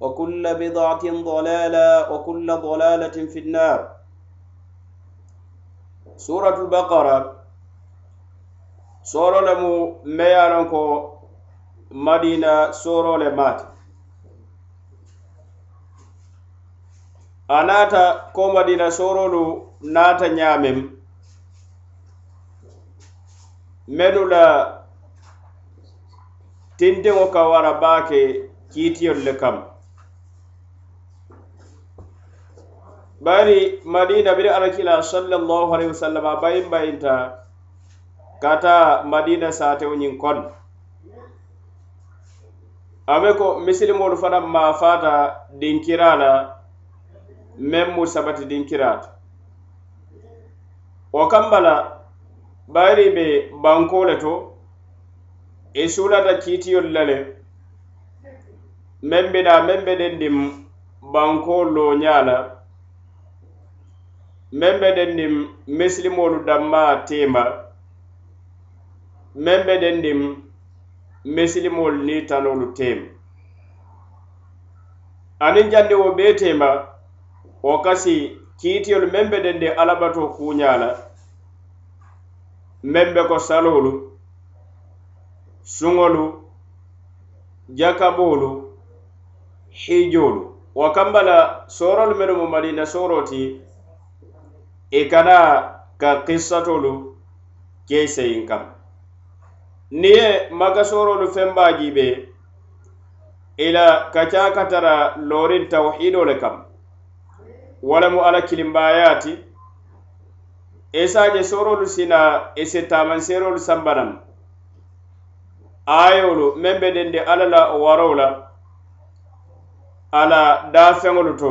وكل بضعة ضلالة وكل ضلالة في النار سورة البقرة سورة لمو ميارنكو مدينة سورة لمات أناتا كو مدينة سورة ناتا نعمم menu la tindiŋo ka wara baa ke kiitiyolu le kama bari madina bir alakila sallallahu alaihi wasallam bayin bayinta kata madina satew ñin kon ame ko misilimolu fana mafata dinkira la men mu sabati dinkirata o kambala bari be bankole to i e sulata kiitiyol lale men bina men be den dim bankolo ñala meŋ be den niŋ misilimolu danmaa tema meŋ be den niŋ misilimolu nii tanolu tema aniŋ jandi wo bee tema wo kasi kiitiyolu meŋ be den di alabato kuuñaa la meŋ be ko saloolu suŋolu jakaboolu hiijoolu wo kambala sooroolu menu mu madina sooro ti i e kana ka kissatolu kei seyin kam ni ye makasorolu fenba jibe ila ka caka tara lorin tawhido le kam walamu ala kilimbayati isaje sorolu sina isi tamanserolu sambanan ayolu men be dendi ala la warola ala dafeŋolu to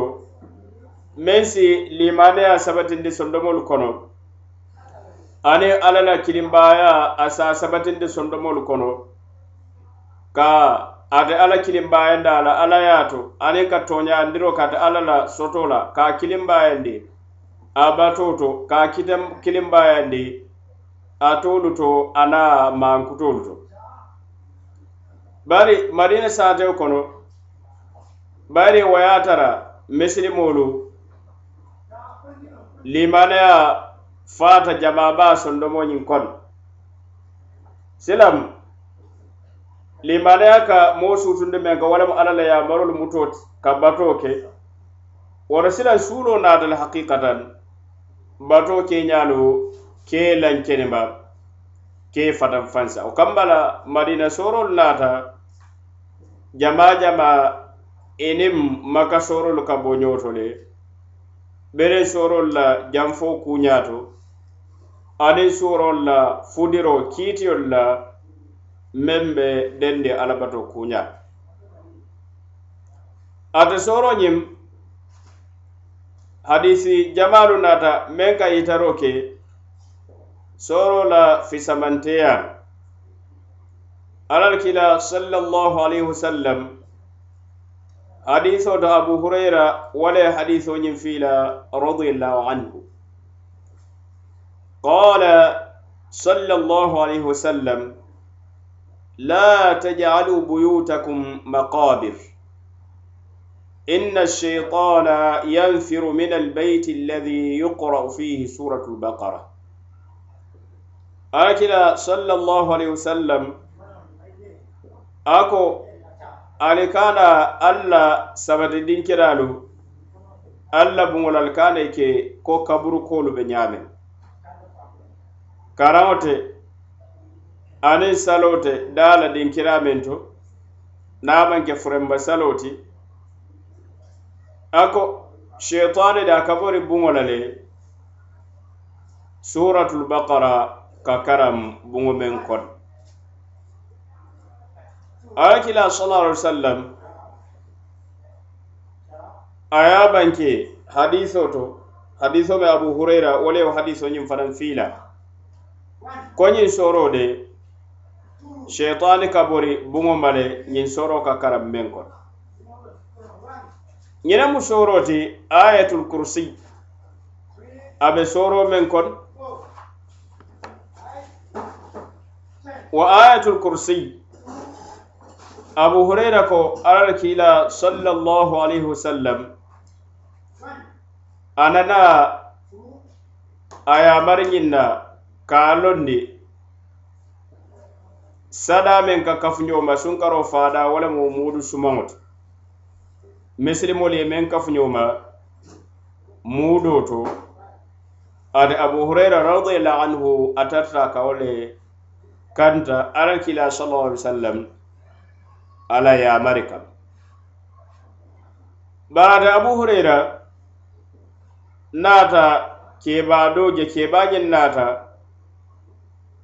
meŋ si limaneya sabatindi sondomolu kono ani alla la kilimbaya a sa sabatindi sondomolu kono ka ate alla kilimbayanda la alla yaato ani ka toñandiro kate alla la soto la ka kilimbayandi a bato to ka kitem kilimbayandi a tolu to ana mankutolu to bari madina saateo kono bari wayatara misilimolu limanaya fata jamaba sondomoñin kon silam limanaya ka mo sutunde men ka walamo ala la yamarol mutoti ka bato ke wara sila suno natal haqiqatan bato ke ñano ke lankenema ke fatan fansa o kambala madina sorol nata jama jama enim maka sorol ka bo ñotole bere sorol la janfo kuñato aniŋ sorol la fudiro kiitiyol la meŋ be dendi alabato kuña ate soro ñiŋ hadisi jamalu nata meŋ ka yitaro ke soro la fisamanteyaŋ alal kila sallallahu alaihi wasallam wasallam hadiso to abu hurayra wala hadiso ñiŋ fiila radiallahu anhu qala صلى الله عليه وسلم لا تجعلوا بيوتكم مقابر إن الشيطان ينفر من البيت الذي يقرأ فيه سورة البقرة أكلا صلى الله عليه وسلم أكو ali kana alla sabati dinkiralu alla buŋolal kana ke ko kaburu kolu be ñamen karaŋo te aniŋ salo te dala dinkira men to namanke furenba salo ti ako sheitani da kabori buŋola le suratul bakara ka karam buŋo men kono alakila sallallahu alaihi wasallam aya banke hadiso to hadiso be abu huraira wale o hadiso nyim fanan fila ko nyin soro de shaytan kabori bungo male nyin soro ka karam men ko nyina mu soro ti ayatul kursi abe soro men kon wa ayatul kursi abu hurera ko alal kila sallallahu alaihi wasallam anana ayamariñinna kalondi sada men ka kafuñoma sunkaro fada walamo mudu sumaŋoto misilimolu ye men kafuñoma mudo to ati abu huraira radiallahu anhu atarta kawole kanta alal kila sallallahu alaihi wasallam ala yamari kam barata abu hurayra naata kebado je kebañin naata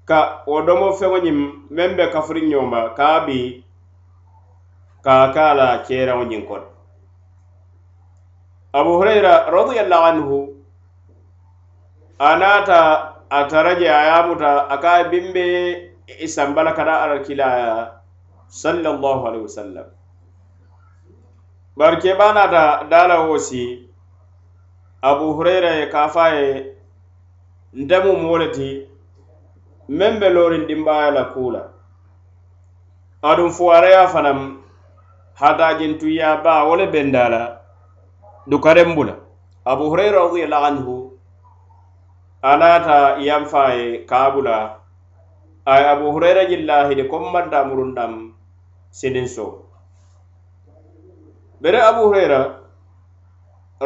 ka wo domo feŋoñin meŋ be kafuriñoma kaa bi ka ka la keraŋoñin kon abu hurayra radiallahu anhu a naata a taraje a yamuta a ka bimbe isambala kana alakilaya sallallahu alaihi wasallam barke banata dala wosi abu huraira ye kafa ye ndemu moleti men be lorin dimbaya la kula adun fuwaraya fanam hatajintuya ba wole bendala dukaren bula abu huraira radiyallahu anhu anata yamfa ye kabula ay abu huraira jillahi de kommanta murundam senin so bere abu huraira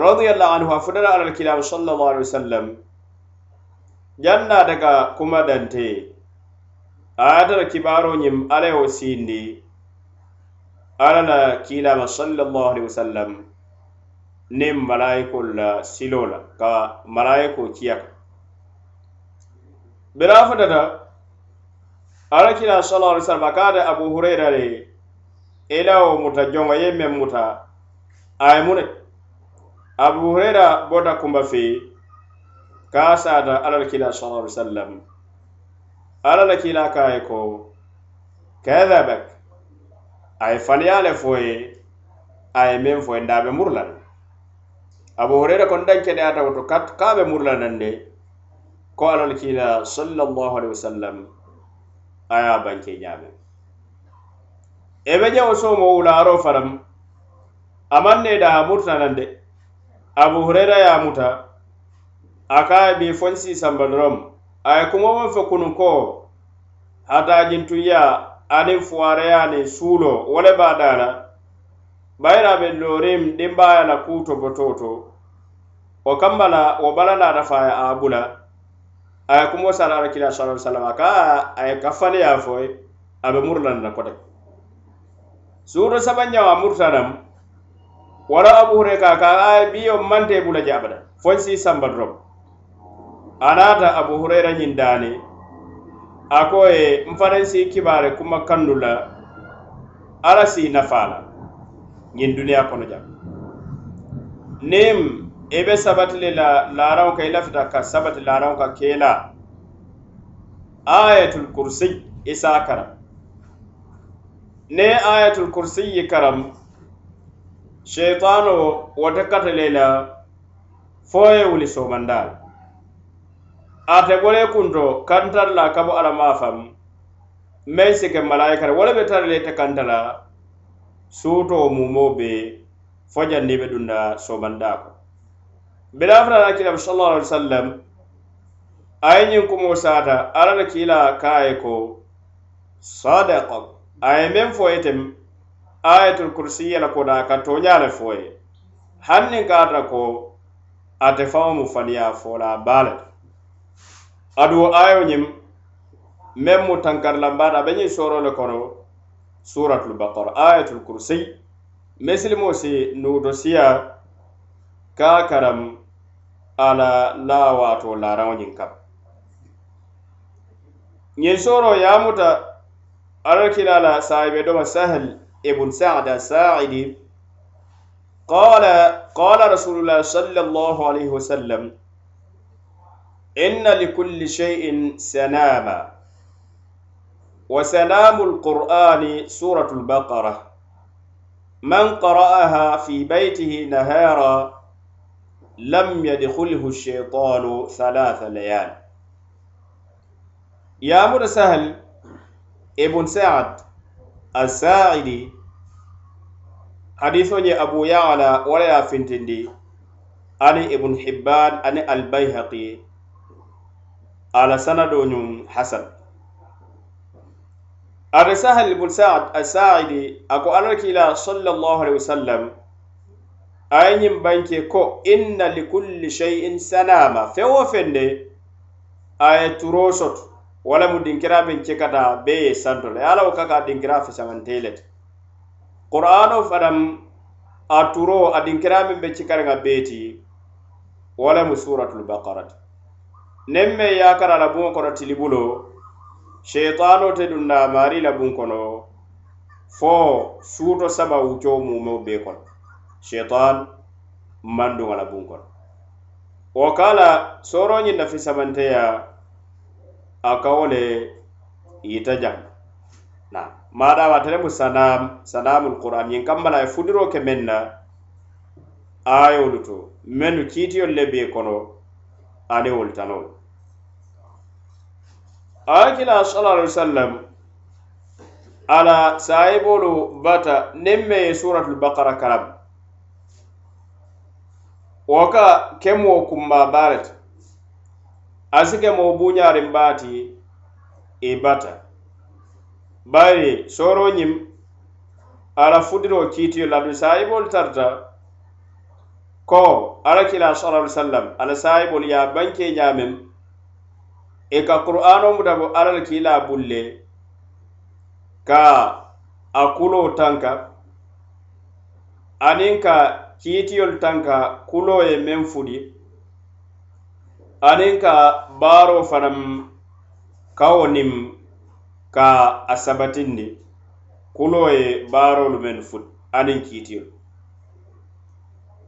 radiallahu anhu a fotata alalkilamu sallallahu alaihi wasallam janna daga kuma dante ayatara kibaro yim ala yo sindi ala na kilama sallallahu alaihi wasallam nin malaikol la silo la ka malaiko kiyaka bere a fotata alalkilamu sallallahu alaihi wasallam a kata abu huraira de ilawo muta jonga ye men muta aye mune abu hurera bota kumba fe ka sata alal kila sallallahu alaihi wasallam alal kila kaye ko kadhabak aye faniyale foye aye men foye ndabe murlan abu hurera kon danke de ata woto kat kabe murla nande ko alal kila sallallahu alaihi wasallam aya banke nyame ebe jawo somo wularo faram amanne da amurta nan de abu hurera ya muta aka bi fonsi sambanrom ay kuma wa fa kunu ko hata jintu ya ani fuare ya ni sulo wale badala bayra be lorim dimba ya na kuto bototo o kambala o balala da fa ya abula ay kuma sara rakila sallallahu alaihi wasallam aka ay kafale ya foy abe murlan na kotak suuto sabanjawa murtanam wala abu hurayra ka ay biyo mante bula jabada fonsi samba drop anata abu hurayra nyindani akoye mfarensi kibare kuma kandula ala si nafala nyin dunia kono jam nem ebe sabatile la larawo ka ilafita ka sabati larawo ka kela ayatul kursi isa karam ne ayatul kursiyi karam sheitano wata katalela foye wuli somandal ate gore kunto kantarla kabo ala mafam mai sike malaikata wala be tarle ta kantala suto mumo be fajan ni be dunda somandako bila fara na kila sallallahu alaihi wasallam ayin kumo sata arana kila kaiko sadaqa aye meŋ fo yete ayatul kursiya la kono a ka tooña le fo ye haŋ niŋ ka ata ko ate faŋo mu faniya fola a baa le aduwo ayo ñiŋ meŋ mu tankarilambaata a be ñiŋ sooro le kono suratul bakara ayatul kursiy misilimo si nuuto siya ka karam ala la waato laaraŋo ñiŋ kam ñiŋ sooro yaamuta على كلالا صاحب دوما سهل ابن سعد الساعدي قال قال رسول الله صلى الله عليه وسلم إن لكل شيء سناما وسلام القرآن سورة البقرة من قرأها في بيته نهارا لم يدخله الشيطان ثلاث ليال يا سهل ibn sa'd as-sa'idi hadiso je abu ya'la wala ya fintindi ani ibn hibban ani al-bayhaqi ala sanado nyum hasan arisaha ibn sa'd as-sa'idi ako anaki ila sallallahu alaihi wasallam ayin banke ko inna likulli shay'in sanama fewo fende ayaturosotu wala mu dinkira min cekata be ye santo le ala wo kaka dinkira fe samantele te qur'ano fadam a turo a dinkira min be cikariŋa beti wala mu suratul baqara ti nem me yakara la buŋo kono tili bulo sheitano te dunna mari la buŋo kono fo suto saba wuco mume be kono sheitan mandunŋa la buŋo kono wo kala soroñin na fi samanteya a ka wo le yita jaŋ na madama ate lemu sanam sanamul qur'an ñiŋ kamma la ye fudiro ke meŋ na ayolu to mennu kiitiyolu le bee kono ani wolu tanolu akila sallallahu alaihi wasallam ala sahibolu bata niŋ meŋ ye suratul bakara karam wo ka kemuo kumma baareti asike mo buñarin baati i e bata bari soro ñim ala fudiro kiitiyo ladu saayibolu tarta ko ala kila sala sallam ala saayibolu ya banke ñamen i e ka qur'ano mutabo ala la kiila bulle ka a kulo tanka aniŋ ka kiitiyolu tanka kulo ye meŋ fudi anin ka baro fanam kawonin ka asabatin ne kuloye baro lumen fut anin kitir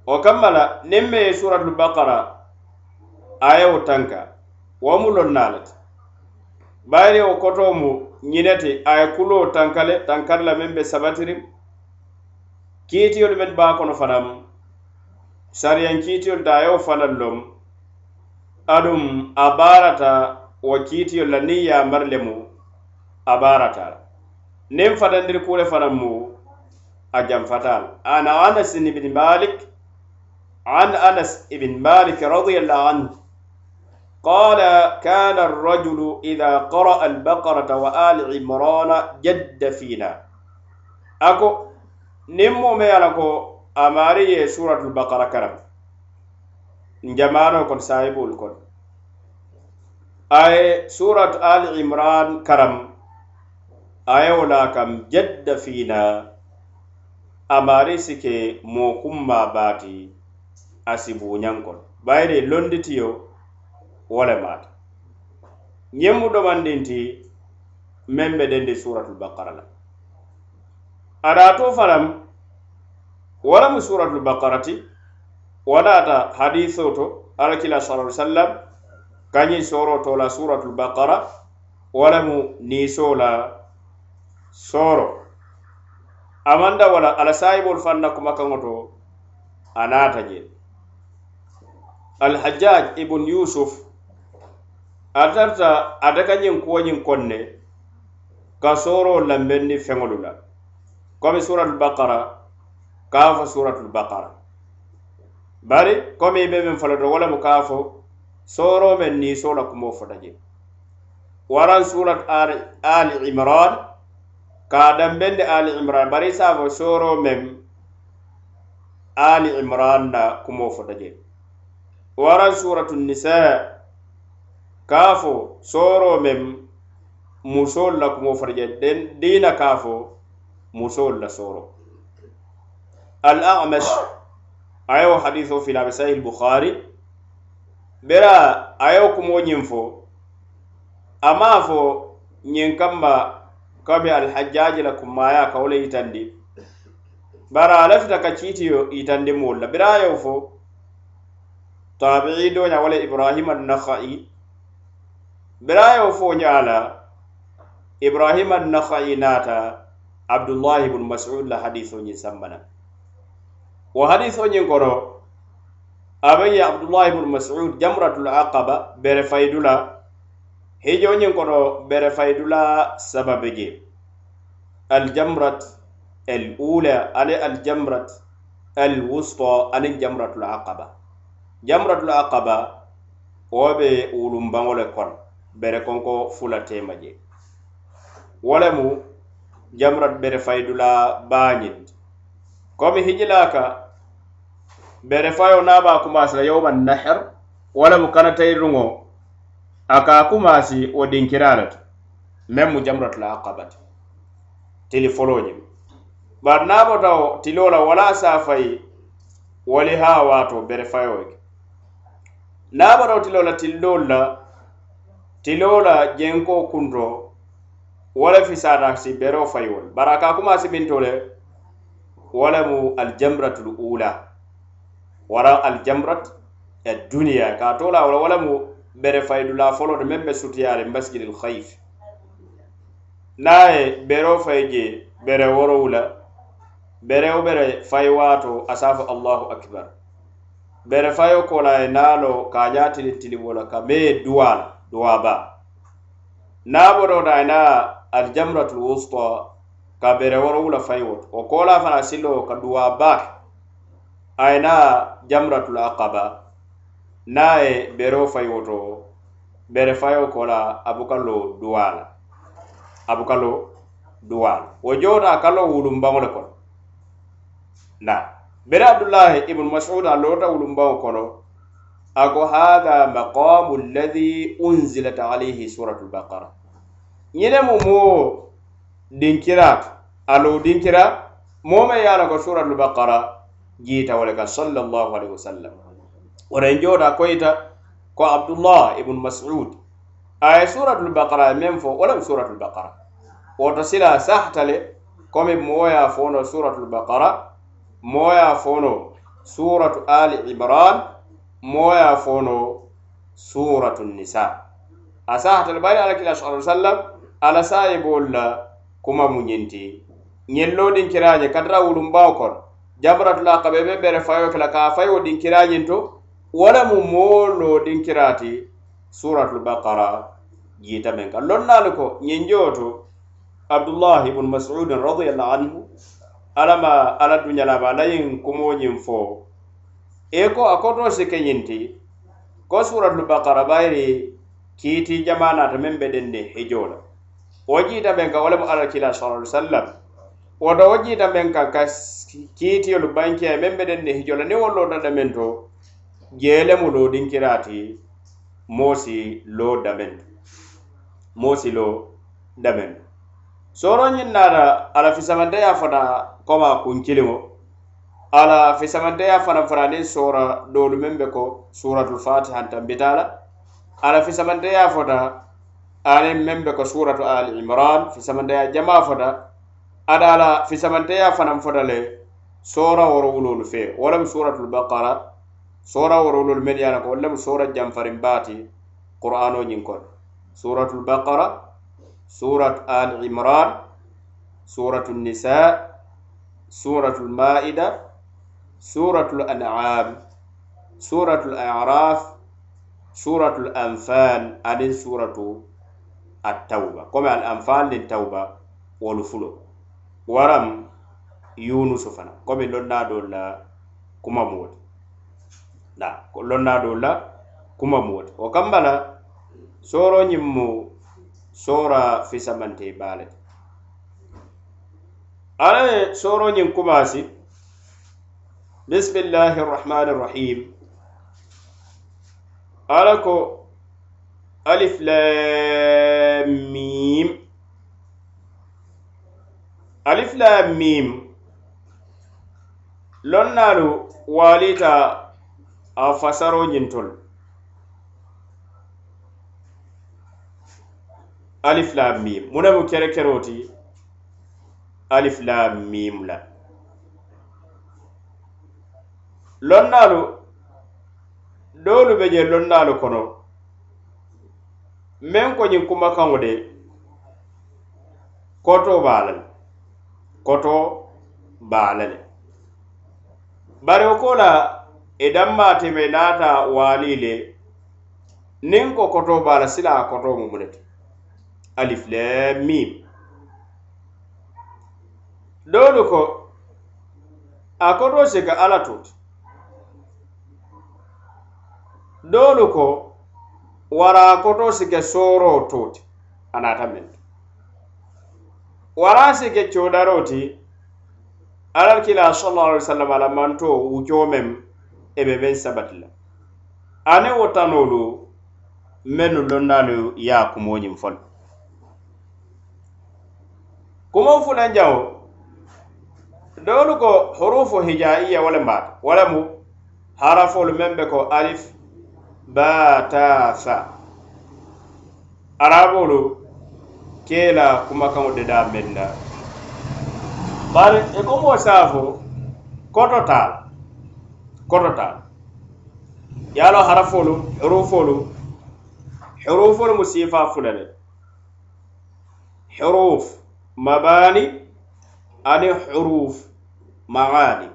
o kammala nin mai suratul bakara a yau tanka wa mulon nalat bayani wa koto mu nyinete a kulo tankale tankarla min be sabatirim kitiyol men ba kono fanam sariyan kitiyol da yau fanallom adum abarata barata wo kiitiyol la niŋ ye a mari le mu a barata la niŋ fatandiri kuule fanaŋ mu a janfata la an anas ibn malik عن أنس بن مالك رضي الله عنه قال كان الرجل إذا قرأ البقرة وآل عمران جد فينا أكو نمو ميالكو أماري سورة البقرة كرم نجمانو كن سايبو الكن aye surat al imran karam ayewola kam jadda fina amari sike mo kumma bati asibuñankon bayde londitiyo wolemata ñemmu domandinti men be dendi suratul baqara la adato fanam walamu suratul baqarati wadata hadiso to alakila sallallahu alayhi wa sallam kañiŋ sooro tola suratul bakara wo lemu niisoo la sooro amanda wala alasayibol fanna kumakaŋo to anaata je alhajjaj ibun yusuf atarta ate ka ñiŋ kuwoñiŋ konne ka sooro lamben ni feŋolu la komi suratul bakara kaa fo suratul bakara bari komi i be miŋ folo to wo lemu kaa fo soro meŋ niisoo la kumoo fota je waraŋ surat ali imran ka a dambende ali imran bari i se a fo sooro meŋ ali imran la kumoo fota je waraŋ suratu nisa ka a fo sooro la kumoo fota je diina ka a la sooro al amash a ye wo hadisoo fila bukhari bera a ye kumo ñiŋ fo a maŋ fo ñiŋ kamba kabi alhajjaji la kummaya ka wo le yitandi bari a lafita ka ciitiyo yitandi moolu la bira a ye wo fo tabi'i doña wo le ibrahima annakhai bira a ye fo ña la ibrahima annakhai naata abdullahi ibnu mas'ud la hadiso ñiŋ sambana wo hadiso ñiŋ koro aben ye abdullah ibnu masud jamratul aqaba bere faydula hijoñin koto bere faydula sababe je aljamrat al ula ani aljamrat al wusta ani jamratul aqaba jamratul aqaba wo be wulunbaŋole kon bere konko fula tema je wo lemu jamrat bere faydula bañin komi hijilaka bere fayo naba kumasila yawman nahir walamu kana tayirungo aka kumasi wo dinkiralata men mu jamratla aqabat tili foloñim bar nabotawo tilola wala safayi wali ha wato bere fayoke nabotaw tilola tillolla tilola jenko kunto wala fisata si berewo fayiwol bara aka kumasi bintole walamu aljamratul ula wara aljamrat e duniya ka tola wala wala mu bere faydu la folo de membe sutiyare masjidil khayf naye bero fayje bere woro wula bere o bere fay wato asafa allahu akbar bere fayo kola e nalo ka jati ni tili wala ka me duwal duwaba na bodo da e na aljamratul wusta ka bere woro wula fay wot o kola fa silo ka duwaba ayna jamratul aqaba naye bero fay woto bere fayo kola abukalo duwala abukalo duwala wo jota kalo wulum bangole kon na bere abdullahi ibn mas'ud a lota wulum bango kono ako hadha maqamu alladhi unzilat alayhi suratul baqara nyine mo mo dinkira alo dinkira mo me yala ko suratul baqara jiita wole ka sallallahu alaihi wasallam oren jooɗa koyita ko abdullah ibn masud ay suratul baqara men fo wolem suratul baqara woto sila sahtale komi mooya fono suratul baqara mooya fono suratu ali ibran mooya fono suratu nisa a sahatale bari alakila sa sallam ala sayibolla kuma muñinti ñelloɗin kiraje kadra wulum baw kono jabratula kabe be bere fayo kala ka fayo dinkira nyinto wala mu molo dinkirati suratul baqara jita men kan lonna ko nyinjoto abdullah ibn mas'ud radiyallahu anhu alama ala dunya la bala yin kumo nyin fo e ko akoto sike nyinti ko suratul baqara bayri kiti jamana ta membe dende hejola o jita men ka wala mu ala kila sallallahu alaihi wasallam woto wo jiita men kan ka kiitiyolu bankeya men beɗen ne hijola ni wollo da damen to jeelemu loodinkirati moosi lo damen moosi lo damen soro ñinnata ala fisamanteya fana koma kunkilimo ala fisamanteya fana faranin sora dolu men be ko suratul fatiha tambitala ala fisamanteya fota anin men be ko suratu ali imran fisamanteya jama fota ada la fisamanteya fanaŋ fota le sora woro wulolu fe wo suratul baqara sora woro wulolu meŋ ye ko wo lemu sora janfariŋ baati qur'ano ñiŋ kono suratul baqara surat al imran suratul nisa suratul maida suratul an'am suratul a'raf suratul anfal aniŋ suratu at-tauba komi al anfal niŋ tauba wolu fulo waram yunusu fana komi lonna dolla kuma muwoti da lonna dolla kuma muwoti o kambala soro nyimmu sora fisamante bale ala e soro nyim kumasi bismillahir rahmanir rahim ala ko alif lam mim alifilam mim lonnaalu waaliita a fasaro ñintol alifilam mim mu nemu kerekero ti alifilam mim la lonnaalu doolu be je lonnaalu kono men ko ñin kumakaŋo de kotoo baa lal koto baala le bari wo ko la ì e danmaateme naata waali le niŋ ko koto baala sila a koto mu mu le ti aliflemim doolu ko a koto si ka alla to ti doolu ko wara a koto si ka sooroo to ti a naata meŋ waraasi ke codaro ti alalkila sallallahu alaihi wasallam ala manto wuco men e be ben sabati la ani wo tanolu mennu lonnalu ya kumoñin fol kumo fulanjawo dolu ko hurufu hijaiya wala mbat wala mu haraful membe ko alif ba ta sa arabulu kela kumakaŋo deda menna bari i e ko moo saafo koto taal koto taal ye a lo harafolu herufolu herufolu mu siifa fula le heruf mabani ani heruf magani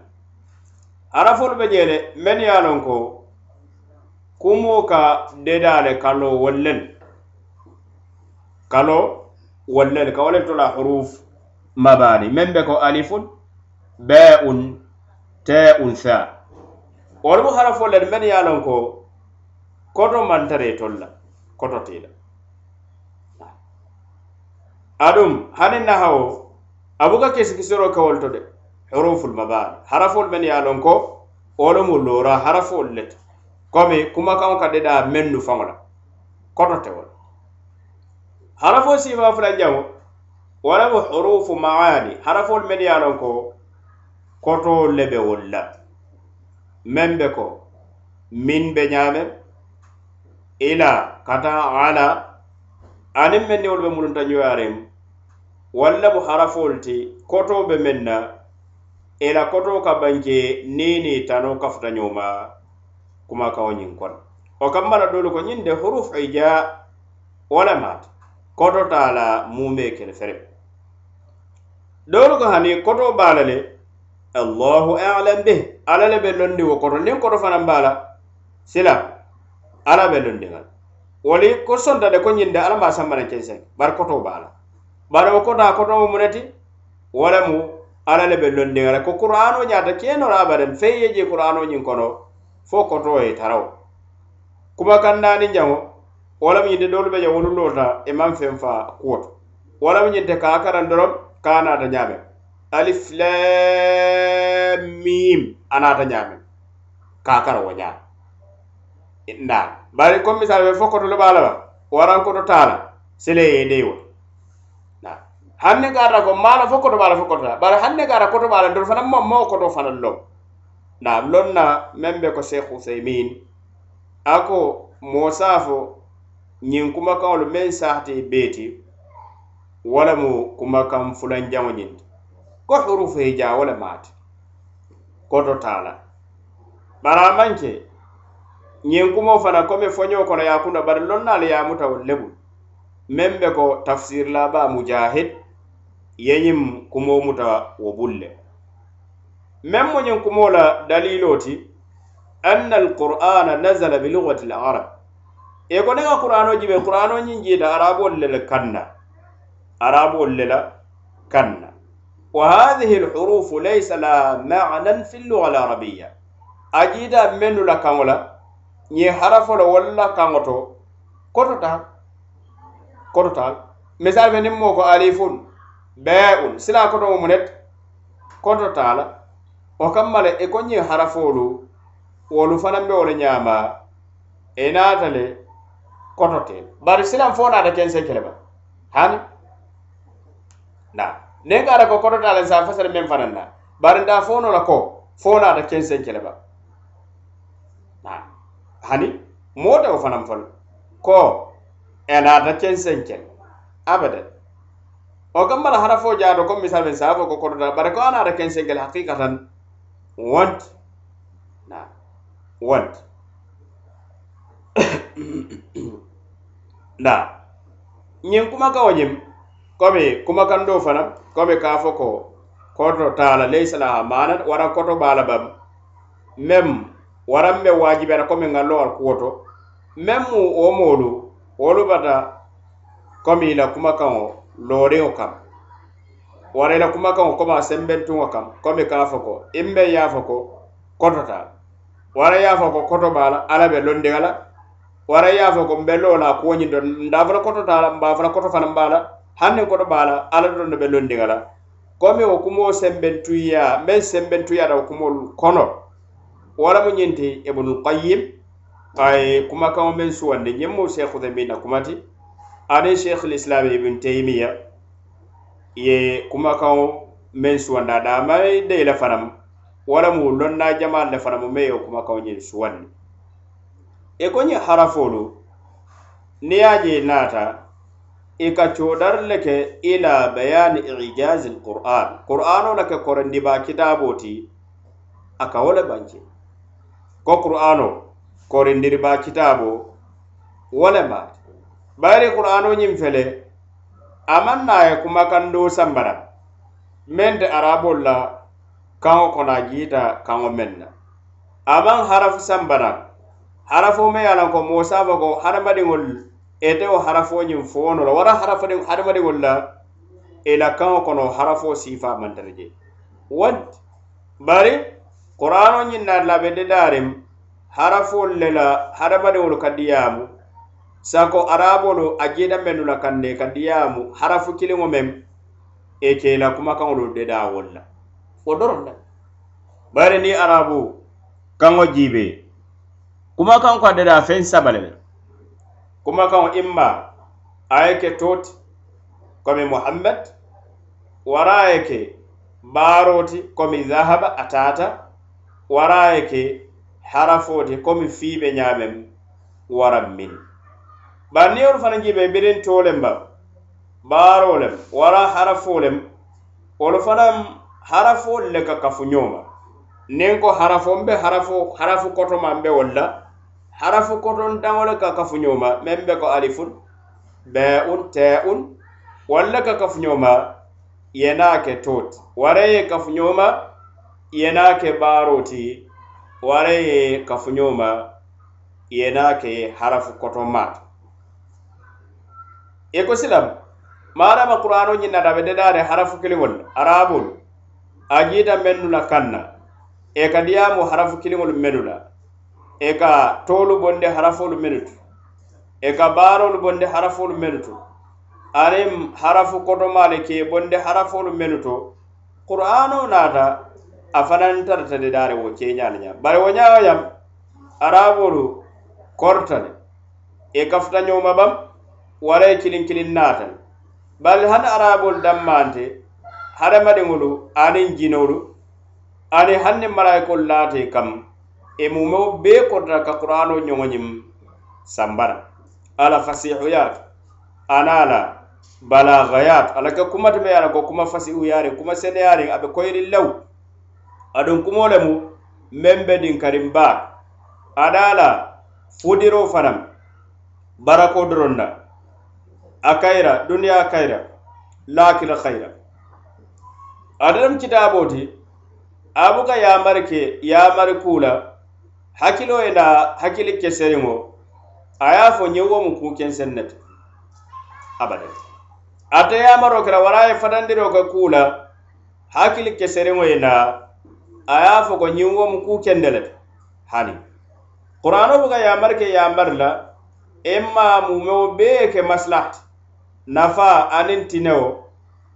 harafolu be jeele men ye a lon ko kumoo ka dedaa le kaloo wollen kaloo wallel ka wale tola huruf mabani men be ko alifun ba'un ta'un sa wal muharafu lad men yalan ko koto man tare tolla koto tila adum hanin na hawo abuka kisikisoro ka wal tode huruful mabani harafol men yalan ko wal mu lora harafol let komi kuma kan ka deda mennu fangola koto tewala harafo sifa fula jamo wala bo hurufu maani harafol men ya lon ko koto lebe wolla men be ko min be nyame ila kata ala anin men ni wolbe mulunta nyuarem walla bo harafol ti koto be menna ila koto ka banke nini tano kafta nyuma kuma kawo nyinkon o kambara dole ko nyinde huruf ija wala mata kototo a la mume kene fere doolu ko hani koto baala le allahu alam be ala le be londi wo koto niŋ koto fanaŋ be a la sila ala be londiŋa woli ko sonta de ko ñinde ala ma sambana kenseŋ bari koto baala bari wo kotoa koto mo muneti walamu ala le be londiŋa le ko kur'ano ñaata kenora abadan fey ye je kur'ano ñiŋ kono fo koto ye tarawo kuma kandani jaŋo walam ñinte doolu be ja wolulota i e maŋ fen fa kuwoto walam ñinte ka a karan dorom ka a naata ñaameŋ aliflamim a naata ñaameŋ ka a kara wo ñaa nda bari comme misal be fo koto le baa la ba waran koto taala sele yeendei wo hanne gara ko mala fo koto bala fo koto bala hanne gara koto bala do fana mo mo koto fana lo na lonna membe ko sheikh usaymin ako mosafo ñiŋ kumakaŋolu meŋ saata i bee ti wo lemu kumakaŋ fulanjaŋo ñiŋ ti ko hurufu hijaa wo le maati koto taa la bari a maŋ ke ñiŋ kumoo fana komi foñoo kono ye a kunda bari lonnaalu ye a muta wolu le bulu meŋ be ko tafsirilaba mujahid ye ñiŋ kumoo muta wo bulu le meŋ mu ñiŋ kumoo la daliloo ti anna alqur'ana nazala bilugati larab e ko nega qur'ano jibe qur'ano ñin jiita arabol lela kanna arabol lela kanna wa hadhihi alhurufu laysa la ma'nan fi al-lugha al-arabiyya a jiita mennu la kanola ñe harafolo walla kanŋoto kototal kototal misal fe nin moko alifun ba'un sila koto mo munet kototala o kammale e ko ñin harafolu wolu fanan be wole ñama e naatale kototee bari silaŋ fonaata kense kelema hani na nin ka ara ko kotota len sa fasere meŋ fanaŋ na bari nda fono la ko fonaata kense kelema na hani moo tewo fanaŋ fono ko enaata kense kel abada o kamma la hara fo jaato comme misal men sa fo ko kotota bari ko anaata kense kel haqiqatan wonti na wonti da ñin kumaka wo ñim komi kumakando fana komi ka fo ko koto taala laysa laha mana wara koto bala bam mem waran be wajibera komi ngallo al kuwoto mem mu wo molu wolu bata komi ila kumakanwo looriŋo kam wara ila kumakanwo koma sembentuŋo kam komi ka fo ko imbe yafo ko kototaala wara yafo ko koto bala ala be londiŋa la wara ya fo ko mbello la ko ni don nda fara koto ta mba fara koto fa mba la hanne e ko do bala ala don do bello ndiga la ko mi o kumo semben tuya me semben tuya da kumo kono wala mo nyinti ibn qayyim ay kuma ka men su wande nyemmo shekhu da mina kumati ade shekhu l'islam ibn taymiya ye kuma ka men su wanda da mai de la faram wala mu lonna jama'a la faram me e o kuma ka nyin su wande e ko ñiŋ harafolu niŋ ye a je naata i e ka codar le ke ila bayani ijazi lquran qur'ano le ke korendiba kitabo ti a ka wo le bance ko qur'ano korindiriba kitabo wo le ma bayiri qur'ano ñiŋ fele a maŋ na ye kumakando sambara meŋ te arabolu la kaŋo kono a jiita kaŋo meŋ na a maŋ harafu sambara harafome ye lanko mosabako hadamadiŋol ete wo harafo ñiŋ fono la wara e hadamadiŋol la ila kaŋo kono harafo sifa mantara je wanti bari kurano ñiŋ na labede darim harafol le la hadamadiŋol ka diyamu sanko arabolu a jida mennu la kande ka diyamu harafu kiliŋo meŋ e keila kuma kaŋolu deda wol la wo doron da bari ni arabu kaŋo jibe kuma kan ko dada fen sabale kuma kan imma ayeke toti komi muhammad wara ayeke baroti komi zahaba atata wara ayeke harafoti komi fiibe ñamen waran min bari ni yoru fana jibe birin tolen ba barolem wara harafolem wolu fanan harafolu le ka kafu ñoma nin ko harafon be harafu kotoman be wolla harafu koton dawole ka kafuñoma meŋ be ko alifun beun teun walla ka kafuñoma yena ke tot wareye kafuñoma yena ke baroti wareye kafuñoma yena ke harafu koton mata e ko silam maarama qur'ano ñinnata be dedaare harafu kiliŋol arabol ajiita mennu la kanna e ka diyamu harafu kiliŋol menu la e ka toolu bonde harafolu minu tu e ka baarolu bonde harafolu minu tu aniŋ harafu kotomaale ke bonde harafolu minu to qur'aano naata a fanaŋ tarata de daare wo keeñaale ñaam bari wo ñaawo ñam araboolu korta le e kafuta ñooma bam wala ye kiliŋ kiliŋ naata le bari hani araboolu danmaante hadamadiŋolu aniŋ jinolu aniŋ hanni malayikolu naata kam e mumeo bee kodata ka qur'ano ñoŋoñim sambara ala fasihuyaat ana la balagayaat ala ke kumatame ye ala ko kuma fasihuyaariŋ kuma seneyaariŋ a be koyiri law aduŋ kumo lemu meŋ be dinkariŋ baak ana la fudiro fanaŋ barako doroŋ na a kayira duniyaa kayira laakila kayira adaram kitaaboo ti a buka yaamari ke yaamari kuu la hakkiloo ye naa hakkili keseriŋo a ye a fo ñiŋ wo mu kuu kenseŋ ne ti abadan ate yamaroo kela wara ye fatandiroo ke kuu la hakkili keseriŋo ye naa a ye a fo ko ñiŋ wo mu kuu kende le ti hani qur'ano buka yamari ke yamari la imma mumeo bee ke masilahati nafa aniŋ tinewo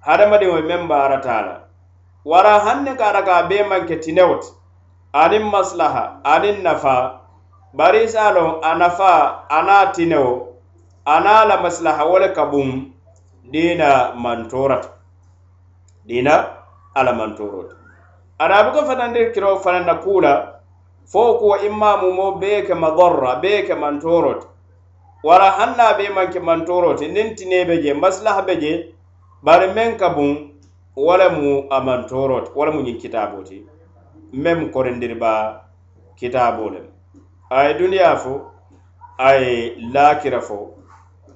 hadamadiŋo meŋ baarata la wara haŋ ne ka a ra ka a bee maŋ ke tinewo ti aniŋ maslaha aniŋ nafa bari se a loŋ a nafa a naŋ tinewo a naŋ la maslaha wo le ka buŋ diina mantorata diina ala mantorota arabu ka fanandir kiro fananna kula fo kuwa imamu mo bee ke madarra bee ke mantoroti wara hanna be man ke mantoroti nin tine be je maslaha be je bari men ka bun wala mu a mantoroti wala mu ñiŋ kitaboti meme korindirba kitabo le aye duniya fo aye lakira fo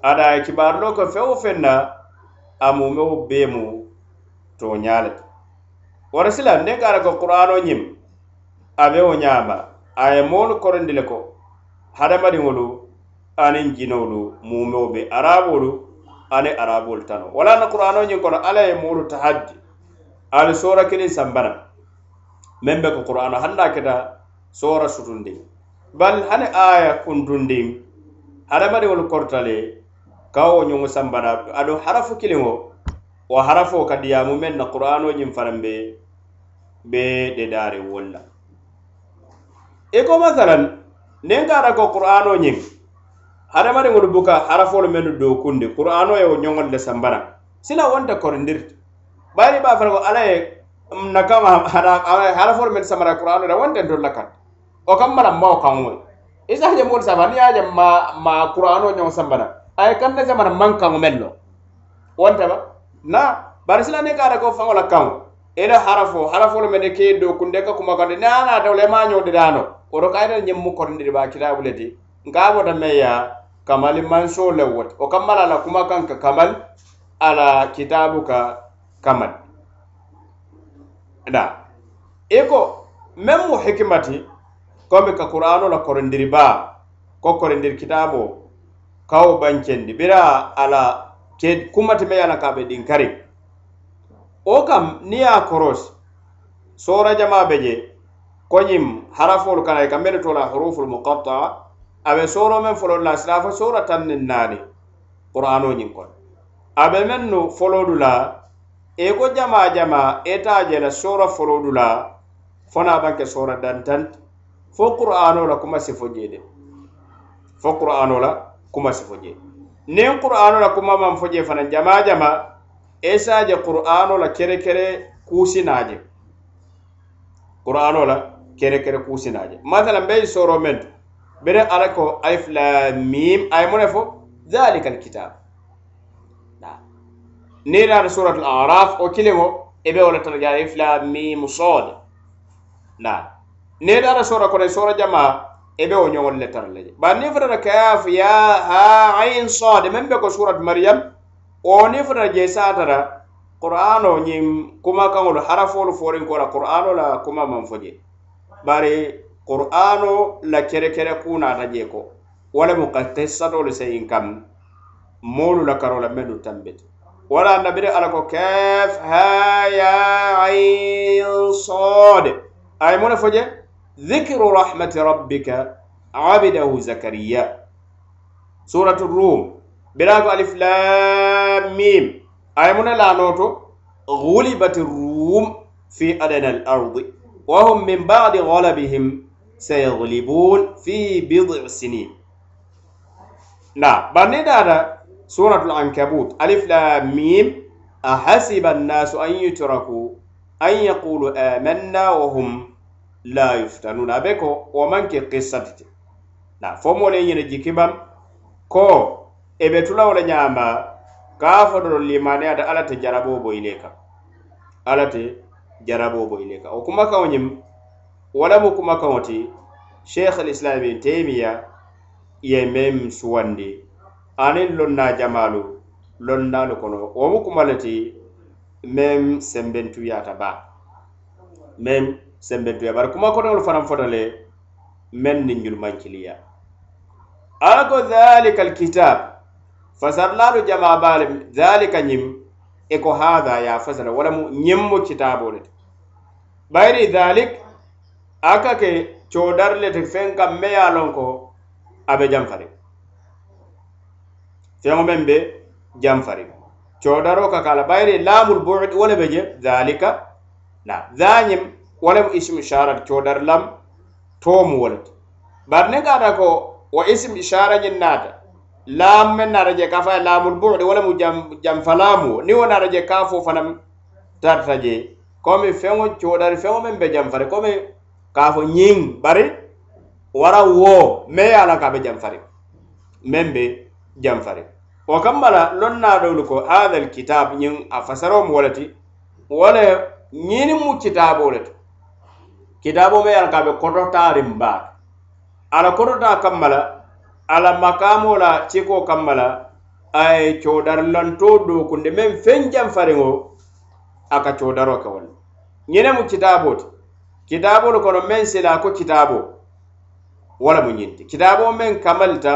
ada aye kibarlo ko fewo fenna amumewo bemu to ñale wara sila nden kara ko qur'ano ñim abewo ñama aye molu korindile ko hadamadiŋolu aniŋ jinolu mumewo be arabolu ani arabolu tano wala na qur'ano ñin kono ala ye molu tahaddi ali sora kiliŋ sambanam meŋ be ko qur'ana hanna keta soora sutundi bal hani aya kuntundin hadamadiŋol kortale kawo ñoŋo sambada aduŋ harafu kiliŋo wo harafo ka diyamu meŋ na qur'ano ñiŋ fanaŋ be be dedaari wolla i ko masalan niŋ kaata ko qur'ano ñiŋ hadamadiŋolu buka harafolu mennu dookundi qur'ano ye wo ñoŋol le sambana sila wonta korindirti bayri baa fana ko ala ye nagama hada ala hala for men samara qur'an da wanda e don lakan o kan mala ma o kan wol isa je mon safa ni aje ma ma qur'an o nyaw sambana ay kan na jamana man kan mello wanda ba na barisla ne ka da ko fango la kan ele harafo harafo le men ke do kunde ka kuma ka na na da le ma nyaw de dano o ro ka ida nyem mu kon de ba kila wule di ga bo da me ya kamali man so le wot o kan mala la kuma kan ka kamal ala kitabuka kamal da i ko men mu hikimati komi ka qur'ano la korindiri ba ko korindiri kitabo kawo bancendi bira ala ke kumati me yana kabe din kari o kam niya koros sora jama be je koyim haraful kana e kambe to la huruful muqatta abe soro men folo la sirafa sora tan nin nani qur'ano nyin kon abe men no folo dula e ko jama jama eta jela sora forodula fona banke sora dantan fo qur'ano la kuma sifo jede fo qur'ano la kuma sifo jede nen qur'ano la kuma man foje fana jama jama esa je qur'ano la kere kere kusinaje qur'ano la kere kere kusinaje matala be soro men bere alako aif la mim ay monefo zalikal kitab neraare suratul araf o kiliŋo i e be wo le tara jaa ifla mim sod na neraare sora kono e sora jama i be wo ñoŋol le tara le je bari niŋ fanata kaf ya ha ain sod meŋ be ko surat mariam wo niŋ fanata je saatara qur'ano ñiŋ kuma kaŋolu harafoolu foriŋ kola qur'ano la kuma maŋ fo je bari qur'ano la kere kere kunaata je ko wo le mu ka tesatolu seyiŋ kam moolu la karo la mennu tambe ti ولا نبري على كاف ها يا عين صاد أي من فجأة ذكر رحمة ربك عبده زكريا سورة الروم بلاك ألف لام ميم أي من لا نوتو غلبت الروم في أدنى الأرض وهم من بعد غلبهم سيغلبون في بضع سنين نعم بني دادا suratul ankabut alif la mim ahasiba annasu an yutraku an yaqulu amanna wa hum la yuftanun abe ko wa man ke qissati na fo mo le yene jikibam ko e be tula wala nyamba ka fo do limane ada ala te jarabo bo ileka ala te jarabo bo ileka o kuma ka wonyim wala mo kuma ka woti sheikh al-islam ibn taymiya yemem suwandi aniŋ lonna jamaalu lonnaalu kono wo mu kuma le ti meŋ sembentuyaata baa meŋ sembentuya bari kuma kotoŋolu fanaŋ fota le meŋ niŋ ñulumankiliya ala ko dhalika alkitab fasarnaalu jamaa baa le dhalika ñiŋ e ko haha ye a fasara wo lemu ñiŋ mu kitaaboo le ti bayiri dhalik a ka ke coodari le ti feŋ kaŋ me ye a loŋ ko a be janfariŋ feŋo meŋ be jamfari codaro ka kala bayri lamul bu'd wala be je zalika na zanyim wala ism isharat codar lam tomu wala bar ne gada ko wa ism isharat nyin nata lam men nata je kafa lamul bu'd wala mu jam jam falamu ni wona je kafo fanam tarta je komi feŋo codar feŋo meŋ be jamfari komi kafo nyin bari wara wo me ala ka be jamfari membe jamfari wo kam bala lon naadoolu ko hahal kitab ñiŋ a fasaroomu wo le ti wo le ñiniŋ mu kitaaboo le to kitaaboo ma yaŋ ka be kototaariŋ baato ala kototaa kam ma la ala makaamoo la cikoo kam ma la a ye coodarilantoo dookundi meŋ feŋ jaŋ fariŋo a ka coodaroo ke wo le ñinemu kitaaboo ti kitaaboolu kono meŋ silaa ko kitaaboo wo le mu ñiŋ ti kitaaboo meŋ kamalita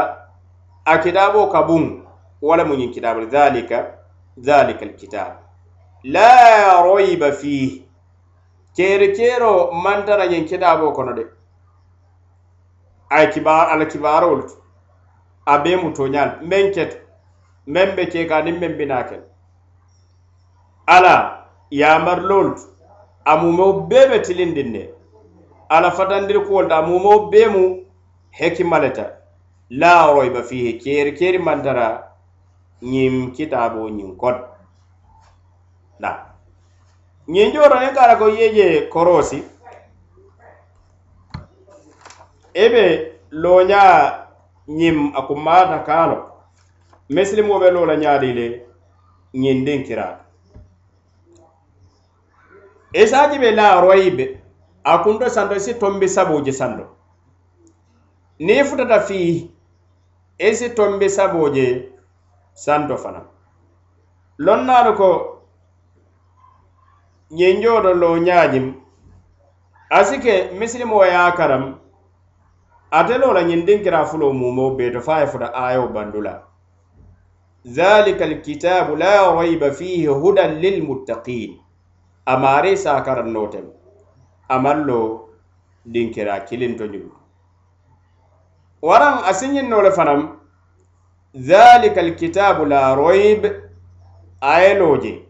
a kitaaboo ka buŋ wala mu ñiŋ kitaabu zalika zalika alkitab la roiba fihi keeri keero mantara ñiŋ kitaaboo kono de ay kibaar ala kibaarolu to a bee mu tooñaal meŋ keto meŋ be kee ka niŋ meŋ binaa kele ala yaamarloolu to a mumeo bee be tilindiŋ ne ala fatandiri kuwol to a mumeo bee mu hekimaleta la roiba fihi keeri keeri mantara ñiŋ kitaaboo ñiŋ kono na ñiŋ jooro niŋ ka a la ko yee je korosi i be looñaa ñiŋ a kummaata kaalo misilimoo be loo la ñaadi le ñiŋ diŋ kiraata isaaji e be laa royi be a kunto santo si tombi saboo je santo niŋ futata fii i e si tombi saboo je santo fana lonnaalu ko ñenjoodo loo ñaajim asike misilimo yaa karam atelo la ñin dinkira fulo mumo bee to faa ye futa aayo bandula zalika alkitabu la rayba fihi hudan lilmuttaqin amaari saakaran nootem amal lo dinkira kilinto ñum waraŋ asiñinnole fanaŋ zalika alkitabu la roib ayeloje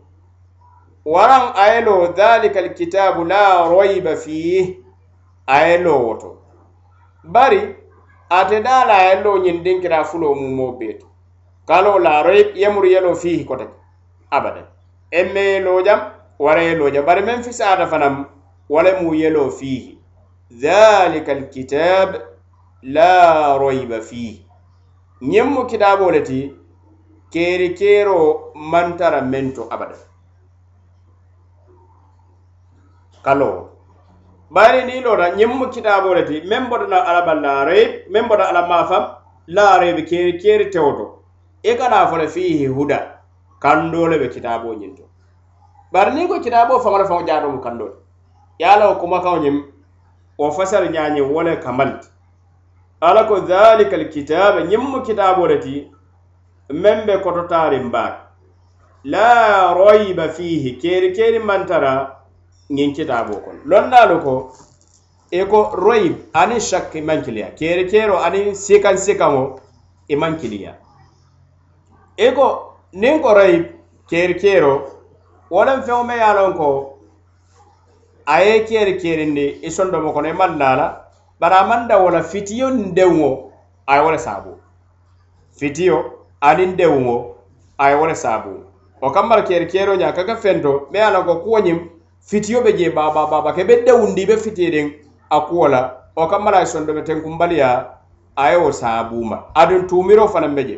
waran ayelo zalika alkitabu la royba fih ayelo woto bari ate dala ayelo ñin fulo mumo beto kalo la royb yemur yelo fihi kota abadan emme yelojam jam wara yelo jam bari men fisata fanam wala mu yelo fihi zalika alkitab la royba fihi ñiŋ mu kitaabo le ti keeri keero maŋ tara meŋ to abada kalo bari ni lora ñiŋ mu kitaabo le ti meŋ botona alaba laarey meŋ bota ala maafaŋ laarey be keeri keeri tewo to i e ka naa fo le fiihi huda kandoo le be kitaaboo ñiŋ to bari niŋ ko kitaaboo faŋo le faŋo jaatomu kandoo le ye a loŋ kumakaŋo ñiŋ wo fasari ñaañiŋ wo le kamali ti ala ko dhalika alkitaba ñimmu kitaboreti men be kototarin baak la royba fihi keri keri mantara ñin kitabo kon londalo ko e ko royb ani shak imankiliya keri kero ani sikan sikano imankiliya e ko nin ko royb keri kero wolan fewo me yalon ko aye keri kerindi isondomo kono imandala bari amanda wala fitiyo nin denwo aye wole sabu fitiyo anin denwo aye wole sabu o kambar keri kero ya kaka fento be ala ko kuwanyim fitiyo be je baba baba ke be dewundi be fitiye den akuwala o kambar aye sondo be tenkumbaliya aye wo sabu ma adin tumiro fanan be je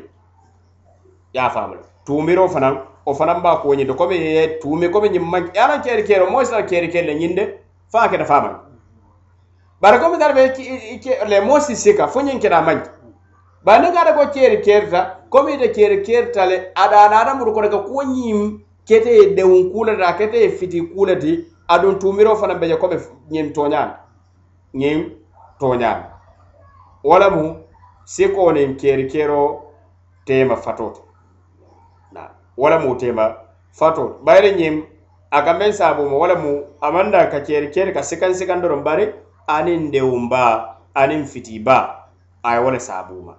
ya famu tumiro fanan o fanan ba kuwanyi da kome ye tumi kome nyimman ya lan keri kero mo isa keri kelle nyinde fa ke da famu bara komi tar be le mosi sika fo ñiŋ keta maŋ bari niŋ ka ata ko keeri keerita komi ite keeri keerita le na adamuru kono ka kuwo nyim kete de dewun kuu le kete fiti kuu di ti tumiro fana fanaŋ be je komi ñiŋ tonya ñiŋ tooñaami wo lemu sikoo niŋ keeri keeroo teema fatoo ti wo lemu teema fatoo ti bayiri ñiŋ a ka meŋ saabuuma wo lemu a maŋ ka keeri keeri ka sikan sikan doroŋ bari aniŋ dewunba aniŋ fitiba a ye wo le saabuma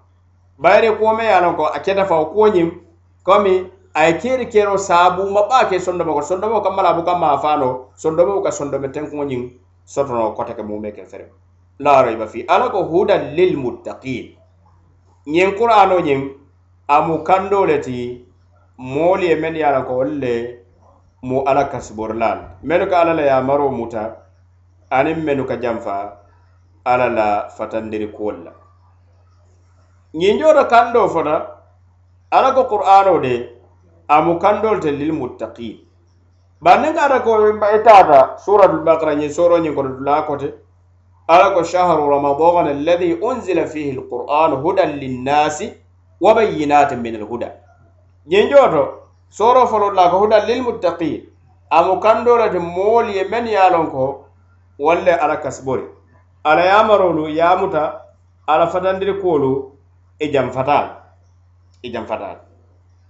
bayiri kuwome ye a loŋ ko a keta fo kuwo ñiŋ komi a ye keeri keno saabuma baa ke sondomo ko sondomo ka mala buka maafaano sondomo ka sondome tenkuŋo ñiŋ sotono kote ke mume ke fere la rayba fi ala ko huda lil muttaqin nyen qur'ano nyen amu kando leti moli e men yala ko le mu ala kasbur lan men ka ala la ya maro muta aniŋ mennu ka janfa alla la fatandiri kuwol la ñinjoo to kandoo fana alla ko qur'ano de a mu kandol te lil muttaqin bari niŋ ka ata ko i taata suratul bakara ñiŋ soro ñiŋ koto dulaa kote alla ko sahru ramadan alladi unzila fihi lqur'an hudan linnasi wa bayyinatin min alhuda ñinjoo to soro folo dulaa ko hudan lil muttaqin a mu kandoo le te moolu ye meŋ ye a lon ko wolle ala kasibori ala yamarolu yamuta ala fatandiri kuwolu i janfatal i janfatal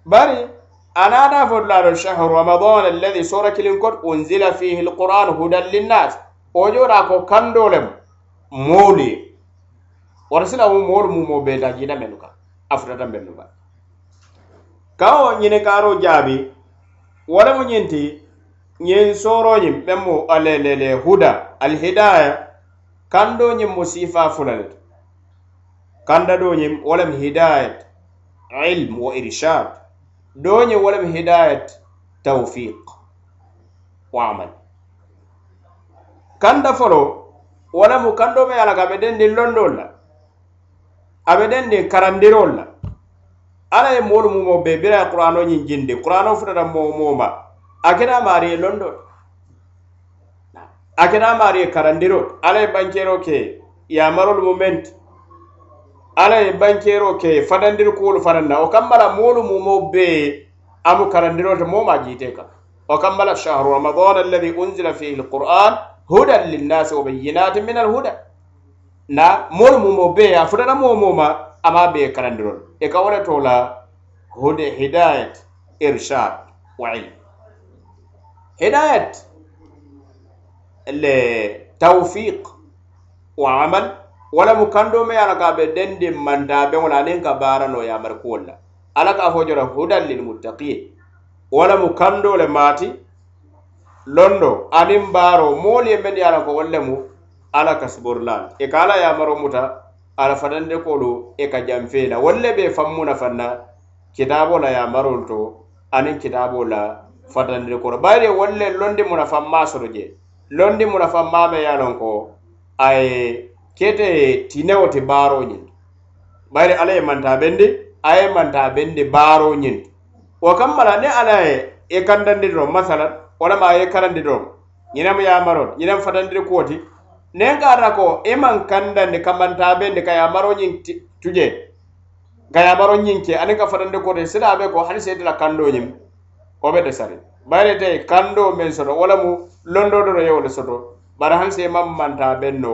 bari anata fodulado shahru ramadan alladi sora kilin kod unzila fihi alquran hudan linnas o joɗa ko kandolem moolu wara silamu moolu mumo beta jina menu kan a futata menu kan kawo ñine karo jaabi wala mu ñinti ñiŋ sooroñiŋ be mu alelele huda alhidaya kando ñiŋ mu siifaa fula le kanda do ñiŋ wo lem hidayat ilm wo irchad do ñiŋ wo lem hidayat tawfiq wo amal kanda folo wo lemu kando me ala ka be dendiŋ londol la a e be dendiŋ karandirol la alla ye moolu mumo be biraye qur'ano ñiŋ jindi qur'ano futata moo moo ma akena mariye londo akena mariye karandiro ala ye bankero ke yamarol mu ment ala ye bankero ke fadandir kuwolu fananna o kambala moolu mumo be amu karandiro to moma jite ka o kambala shahru ramadan alladhi unzila fihi alquran hudan linnasi wa bayyinatin min alhuda na moolu mumo be a fudana momoma ama be karandirol e ka wole tola hude hidayat irshad wa ilm هدايه التوفيق وعمل ولا مكاندو مي انا كاب دندي ماندا بولا نين كبار نو يا مركولا انا كافوجر هدى للمتقين ولا مكاندو لماتي londo anin baro moolu ye mendi ala ko wolle mu ala ka suborlan i e ka ala yamaro muta ala fatande kolu i e ka janfeela wolle be fammuna fanna kitabo la yamarol to anin kitabo la fatandiri koro bayri e wolle londi muna famma soro je londi muna famma me yalon ko ay kete tinewo te baro nyin bayri alay manta bendi ay manta bendi baro nyin wa kammala ne alay e, e kandandi do masalan wala ma e karandi do nyinam ya maron nyinam fatandiri koti ne gara ko e man kandandi kamanta bendi kaya maro nyin tuje kaya maro nyin ke anika fatandiri koti sida be ko hanise la kando nyin o ɓe de sari bare tay kando men soto wala mu londodoro yewle soto bara hanse mammanta benno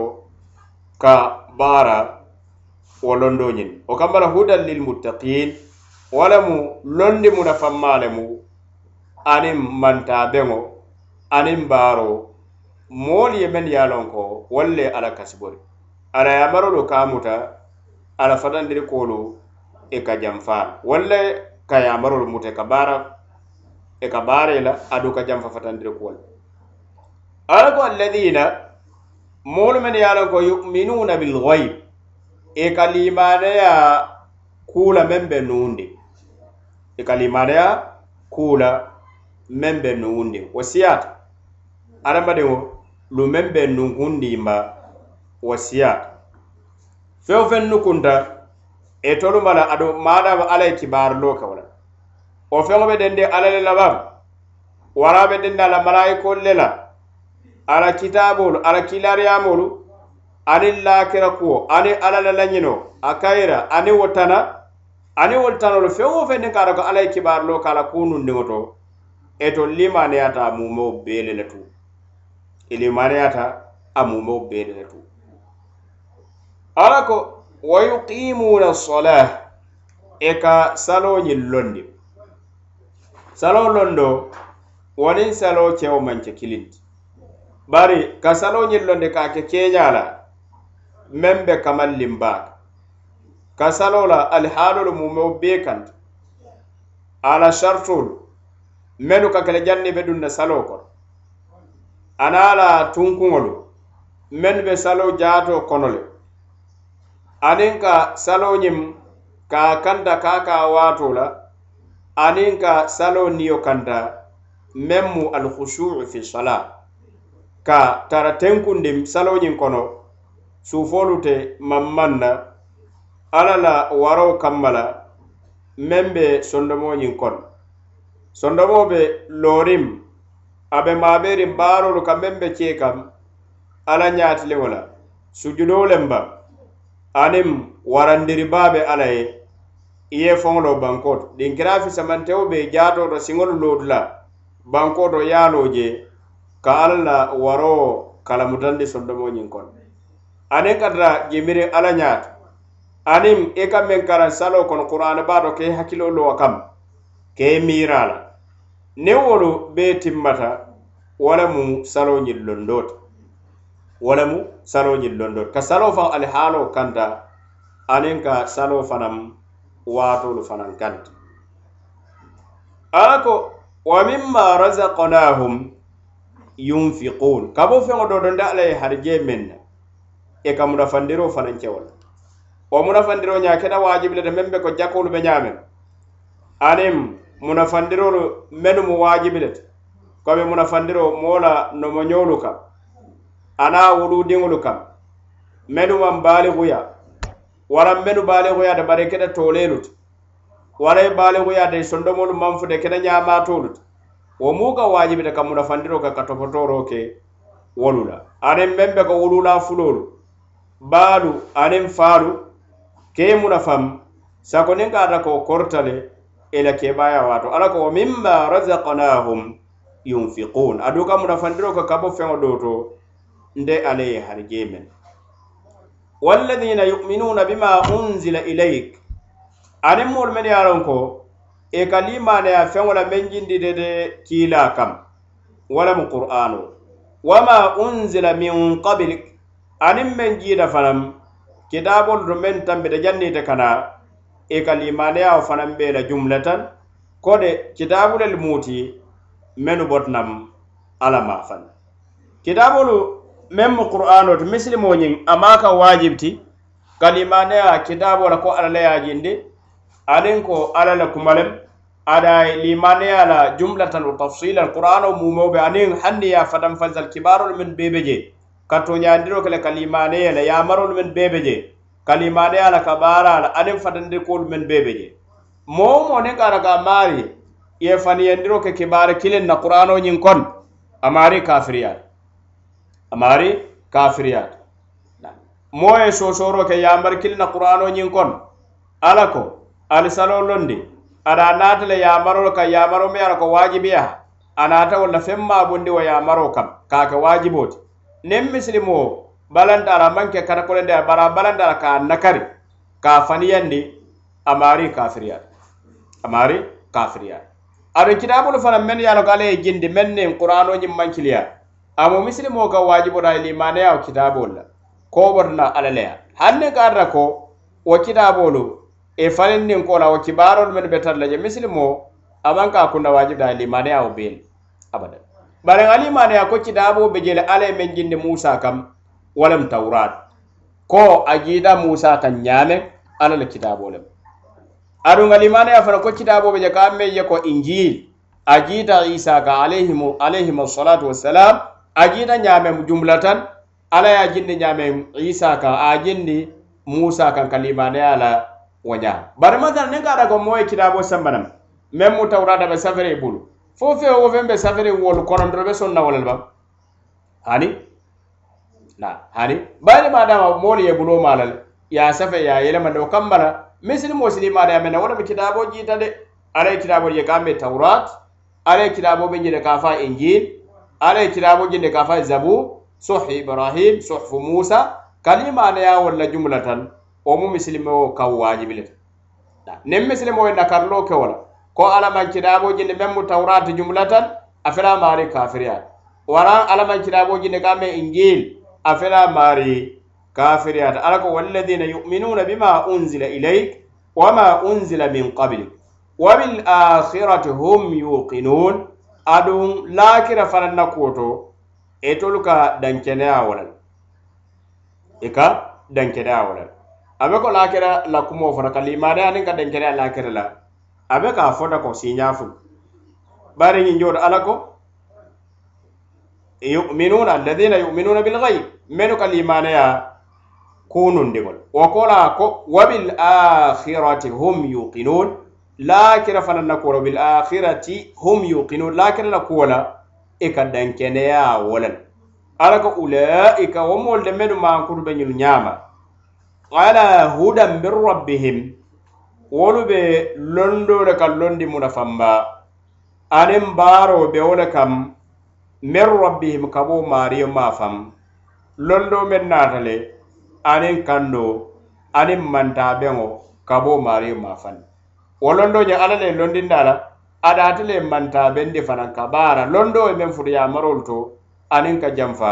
ka bara wo londoñin o kambala hudan lil muttaqin wala mu londi mu nafammale mu anin manta beŋo anin baro moolu ye men ya lon ko wolle ala kasibori ala yamarolu kamuta ala fatandiri kolu e ka janfa walle ka yamarolu mute ka bara e ka baare la adu ka jamfa fatandire kuwol ala ko alladina moolu men ye lanko yuminuna bilgoyb e ka limaneya kuula men be nuundi e ka limaneya kuula men be nuundi wo siyata adamadiŋo lu men be nuhundimba wo siyata feŋ feŋ nukunta e tolu ma la ado maadama ala ye kibaarulo ke wo la o feŋobe dende alla le labaŋ waraabe dende ala malayikolu le la ala kitaabolu ala kilariyamolu ani lakira kuwo ani alla la lañino a kayira ani wo tana ani wolu tanolu feŋ wo feŋ niŋ ka ta ko alla ye kibaari lo ka e a la kunundiŋo to eto limaniyata a mumeo bee le le tu e limaniyata a mumeo bee le le tu alla ko wa yuqimuna sola e ka saloñin londi salo londo wanin salo cewo manche kilinti bari ka salo ñillonde kake keñala meŋ be kamaŋ limbaka ka salo la alihalolu mumeo bee kanta ala shartolu menu ka kele janni be dunna salo kono ana la tunkuŋolu menu be salo jaato kono le aniŋ ka salo ñiŋ ka kanta kaka waato la aniŋ ka salo niyo kanta meŋ mu alkhusuu fi sala ka tara tenkundi saloñiŋ kono sufolu te mammaŋ na alla la waro kamma la meŋ be sondomoñiŋ kono sondomo be loorim abe maaberin baarolu ka meŋ be kee kam alla ñaatiliŋo la sujudo lem ba aniŋ warandiribaa be alla ye i ye fonŋolo banko to din kira fi samantewo be jaato to siŋolu loodu la banko to yaalo je ka alla la waroo kalamutandi sondomo ñiŋ kono aniŋ katata jimiri alla ñaato aniŋ i e ka meŋ karaŋ saloo kono kuraani baato ka i hakkilo lo wa kam ka i miira a la niŋ wolu be timmata wo lemu saloo ñiŋ londoo ti wo lemu saloo ñiŋ londoo ti ka saloo faŋ alihaaloo kanta aniŋ ka saloo fanaŋ waatolu fanaŋ kanti alako wa mimma razaqnahum yunfiqun kabo feŋo dodonde alla ye harije meŋ na ì e ka munafandiro fanaŋ kewola wo munafandiro ña kena waajibilata meŋ be ko jakolu be ñaameŋ aniŋ munafandirolu menu mu waajibilata komi munafandiro moo la nomoñolu kaŋ anaŋ wuluudiŋolu kaŋ menu maŋ baaliguya waranbenu baalehoyaata bare kene toolenuti wara i e baalehoyaata i sondomolu manfude kene ñamatoluti wo mu ka waajibita ka munafandiro ka ka topotoro ke wolu la aniŋ meŋ be ka wolula fulolu baalu aniŋ faalu ke i munafaŋ sako niŋ ka ata ko korta le i la keebaaya waato alla ko wo miŋ ma razakanahum yunfikuun aduka munafandiro ka ka bo feŋo do to nde ala ye harijee meŋ walladina yuminuna bima unzila ilaik aniŋ moolu menu ye a loŋ ko ì ka limanaya feŋola meŋ jindi de de kiila kam wala mu qur'ano wama unzila min qabilik aniŋ meŋ jiida fanaŋ kitaabolu to meŋ tambita janniite kana ì ka limanayawo fanaŋ bee la jumlatan kode kitaabulelu muuti menu botnam alamafan kitaabolu même qur'ano to misilimo ñin ama ka wajib ti kalimaneya kitabo la ko alala yajindi aniŋ ko alla le kumalem ada limaneya la jumlatan wa tafsilan qur'ano mumo be aniŋ hanni ya fatan fazal kibarol min bebe je ka toñandiro kele kalimaneya la yamarol min bebe je kalimaneya la ka bara la aniŋ fatandikolu min bebe je moo mo niŋ ka ara ka maari ye faniyandiro ke kibaari kiliŋ na qur'ano ñiŋ kon amaari kafiriyaa amari kafiriyat moye sosoro ke yambar kilna qur'ano nyin kon ala ko alsalo londe ada natale yamaro ka yamaro me ala ko wajibiya anata wala femma bondi wa yamaro kam ka ke wajibot nem muslimo balanda ala manke kana ko lende bara balanda ka nakari ka faniyandi amari kafiriyat amari kafiriyat ado kitabul fana men yalo kale jindi menne qur'ano nyin mankiliyat amo misilimo ka waajiboɗa e limaneya wo kitabol la koɓoto na ala leya hanne ka arata ko wo kitabolu e falin nin kola wo kibarol men ɓe tarla je misilimo aman ka kunna waajiboɗa e limaneya wo beel abadan bare a limaneya ko kitabo ɓe jele ala e men jinde musa kam walam tawrat ko a jiida musa kan ñaame ala le kitabolem aɗum a limaneya fana ko kitaboɓe je ka me ye ko injil a jiita isa ka alayhimu alayhimu salatu wassalam a jina ñamem jumla tan ala ye a jindi ñamem isa kan a jindi musa kan ka limaneya la wo ña bari masal ni ga ko moye kitabo semba nam meme mu tawra da be safere bulu fo fe wo fe be safere wol koron do be son na wolal bam hani na hani bari ma da mol ye bulu malal ya safe ya yele man do kambala misli mosli ma da men wona be kitabo jita de ala kitabo ye kambe tawrat ala kitabo be jira ka fa injil ala kitabu jinde ka fa zabu suhi ibrahim suhfu musa kalima ne ya wala jumlatan o mu muslimo ka wajibile ne muslimo en karlo ke wala ko ala man kitabu jinde mem tawrat jumlatan afira mari kafiriya wala ala man kitabu jinde ka me injil afira mari kafiriya ala ko walladina yu'minuna bima unzila ilayk wama unzila min qablik wabil akhirati hum yuqinun aɗum lakira faranna koto etolu ka dankeneya wolal i e ka dankeneya wolal abe ko lakira la kumo fana ka limanaya nin ka dankeneya lakira la abe ka fota ko siñafun bari ñinjoto ala ko yuminuna alladina yuminuna bilgay menu ka limanaya kunundigol wo kola ko wabilakhirati hum yuqinun lakira fana nakoro bil akhirati hum yuqinu lakira na kola e ka dankene ya wolal alaka ulaika wa mol de medu ma kuru be nyul nyama ala hudan bir rabbihim wolu be londo de kal londi munafamba anem baro be wala kam mer rabbihim kabo mariyo ma fam londo men natale anen kando anen manta bengo kabo mariyo ma fanda wo londo ñiŋ alla leyi londindala adaati le manta bendi fanaŋ ka baara londo ye meŋ futu yamarolu to aniŋ ka janfa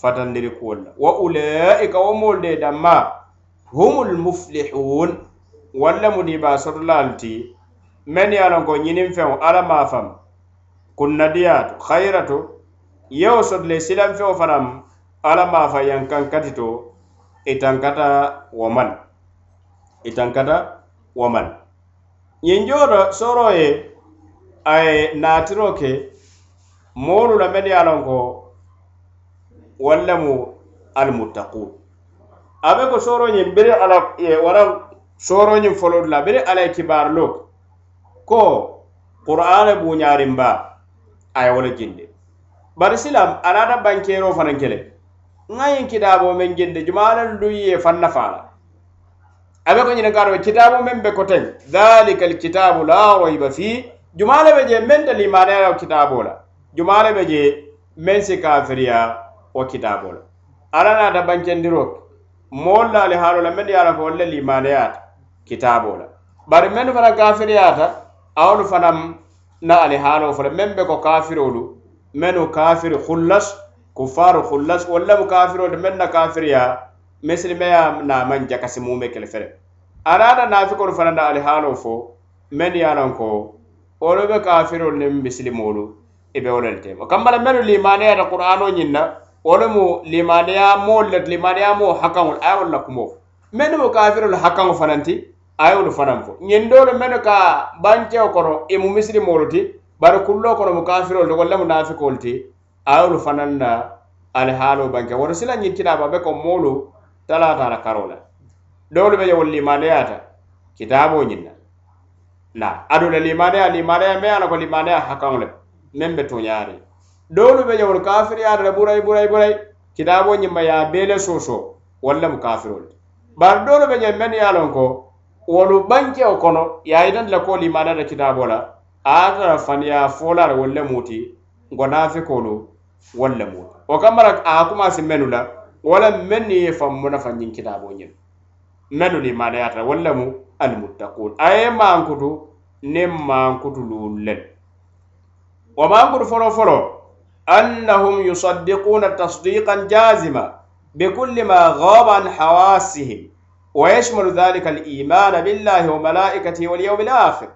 fatandiri kuwol la wa ulaika wo moolu de danma humul muflihun walla mu diba sotolaalu ti meŋ ye a lonko ñiniŋ feŋo alla maafaŋ kunnadiyaato hayirato yewo soto le silanfeo fanaŋ alla maafa yankaŋ kati to itankata wo man itankata wo man yin joro soro ye aye natiro ke moolu la mene ye lon ko wallemu almuttaku abe ko soro ñin biri ala e wara soro ñin folodu la biri alaye kibarlo ko qur'ane buñarin ba aye wala jinde bari silam anata bankero fanan kele ŋayin kidabo men jinde jumalen luyye fan nafala abe ko ñine garo kitabu men be ko koteŋ zalikal kitabu la rayba fi juma be je men dali te limaneyala kitabu la juma be je meŋ si kafiriya o kitabu la arana da bancendiro ke moolu la alihaalo la men ye ko le limane ya kitabu limaneyaata kitaabo la bari mennu fana ta awolu fanam na alihaaloo fo le meŋ be ko kafirolu mennu kafiri hullas kufaru hullas wolu lemu kafirolu mennu na kafiriya mesilimeya naman jakasi mume kele fere arana nafikolu fananda ali halo fo men yalan ko olu be kafirol nin misilimolu ibe wolel tem kambala menu limaneya ta qur'ano nyinna wolu mu limaneya mo le limaneya mo hakangul ayol la kumo menu mu kafirol hakangu fananti ayol fanan fo nyindolu menu ka banche okoro imu misilimolu ti bar kullo okoro mu kafirol to wolle mu nafikol ti ayol fananna ali halo banke woro silanyitina babe ko molu talata la karo la dolu be yawli limaniya ta kitabo nyinna na adu la limaniya limaniya me ala ko limaniya hakang le membe to nyaare dolu be yawli kafir ya re burai burai burai kitabo nyimba ya bele soso wala mu kafirol bar dolu be nyen men ya lon ko wolu banke o kono ya idan la ko limaniya da kitabo la atara faniya folar wala muti gonafi kolo wala muti o kamara akuma simenula wala men ni famu na fanyin kita bo nyin na do ni mana ya ta wala mu al muttaqun ay ma ankutu ne ma ankutu lulen wa ma ankutu foro foro annahum yusaddiquna tasdiqan jazima bi kulli ma ghaba an hawasihim wa yashmalu dhalika al iman billahi wa malaikatihi wal yawmil akhir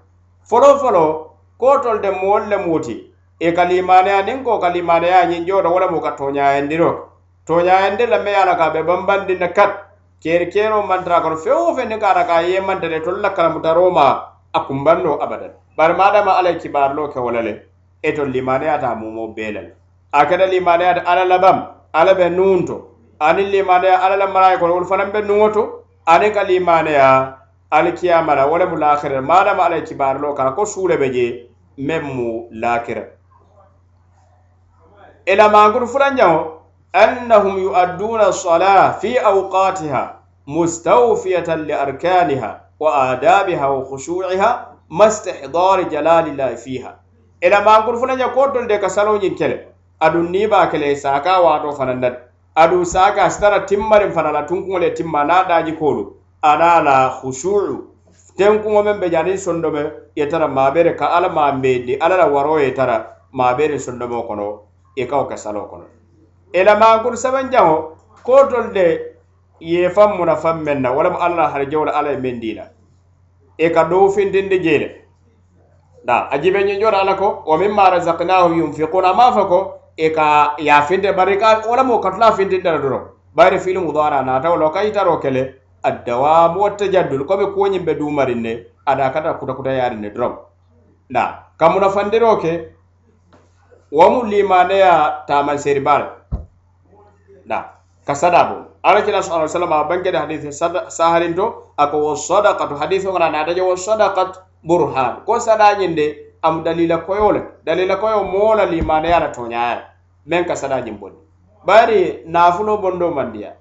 foro foro ko tol de molle muti e kalimana ya ninko kalimana ya nyinjo da wala mu katonya endiro toñayande lamme ye a la ka be bambandinna kat keeri keeroo mantara kono feŋ wo feŋ ne ka a la ka a yemanta le tolu la kalamutaroo ma a kumbannoo abadan bari maadama alla ye kibaarloo ke wo la le e tolu limaneyata a mumoo bee la le a keta limaneyata alla labam alla be nuŋ to aniŋ limaneya alla la maraye kono wolu fanaŋ be nuŋo to aniŋ ka limaneya alikiyama la wo le mu laakira maadama alla ye kibaarloo kara ko suu le be je meŋ mu laakira ila mankuru fulanjaŋo annahum yu'adduna sala fi awqatiha mustawfiyatan li arkaniha wa adabiha wa khushu'iha ma istihdari jalalillahi fiha ela mangur funa nya kotol de ka salo nyin kele adun ni ba kele saka wa to fanandan adu saka stara timmare fana la tunku le timma na daji kolu ana la khushu'u tenku mo membe jani sondome yetara mabere ka alama mbedi alala waro yetara mabere sondome kono e ka o ka salo kono elamangur sabanjaŋo kootol de ye faŋ muna faŋ meŋ na walamu alla hari jawla alla ye meŋ dina ì e ka dow fintindi jee le da a jibe ñiñora ala ko wa min ma razaknahu yunfiquna ma fa ko ì e ka yafinte bari ka walamo katula fintinde la doro bayri fil mudara nata wolo ka yitaro kele addawamu wattajaddul komi kuwoñiŋ be dumarin ne ada kata kutakuta yarin ne dorom da ka munafandiro ke wamu limaneya tamanseri bala na ka sadabo ala kila sallallahu alaihi wasallam banke da hadithi saharin to ako wa sadaqatu hadith ngana na daje wa sadaqat burhan ko sada nyinde am dalila koyole dalila koyo mola limana yana tonya men ka sada nyimbon bari nafulo bondo mandia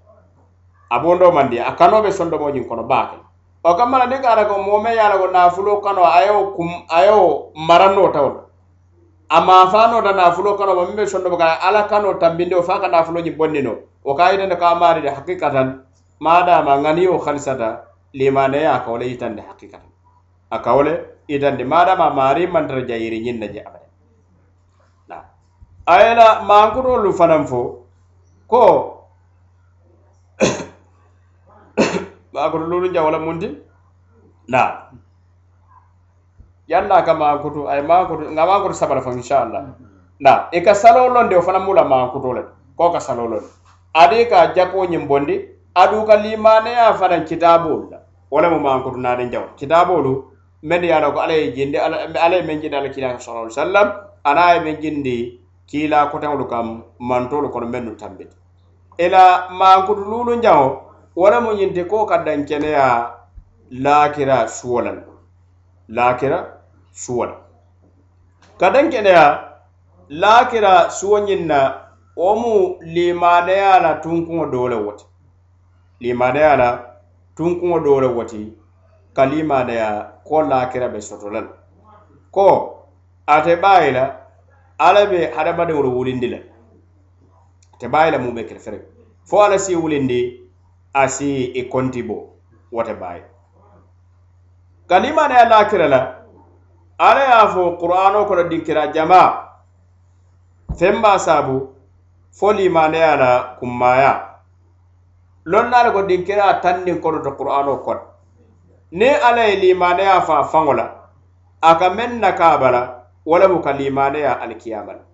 abondo mandia akano be sondo mo kono baake o kamala de kara ko momme yala ko nafulo kano ayo kum ayo marano tawla amma fano da nafulo kano ba mbe shondo ba ala kano tambinde o faka nafulo nyi bonni no o kai den ka amari da hakikatan mada ma ngani o khalisata limane ya ka wala yitan da hakikatan aka wala idan de mada ma mari man dar jayiri nyin na je abare na ayela ma ngoro lu fanam fo ko ba ngoro lu nja wala mundi na yalla ka maakutu ay maakutu nga maakutu sabara fo inshallah mm -hmm. na e ka salo londe o fana mula maakutu le ko ka salo londe adi ka japo nyim bondi adu ka limane ya fana kitabu wala mo maakutu na den jaw kitabu lu men ya ko alay e jinde alay e men jinde ala kila sallallahu alaihi wasallam ana ay e men jinde kila ko tan kam mantol ko men no tambit ila maakutu lulu jaw wala mo nyinde ko ka dan kenya lakira suwalan lakira suwo la kadan keneya lakira suwo ñin na wo mu limanaya la tunkuŋo dole woti limanaya la tunkuŋo dole woti ka limanaya ko lakira be sotola la ko ate baye la alla be hadamadiŋolu wulindi la ate baye la mu be kerefere fo alla si wulindi asi i konti bo wote baye ka limanaya lakira la ala ye a fo qur'ano kono dinkira jama femba sabu fo limaneya la kummaya lonnaale ko dinkira tannin kono to qur'ano kono ni ala ye limaneya fa faŋo la a ka meŋ na kabala wala mu ka limaneya alkiyamala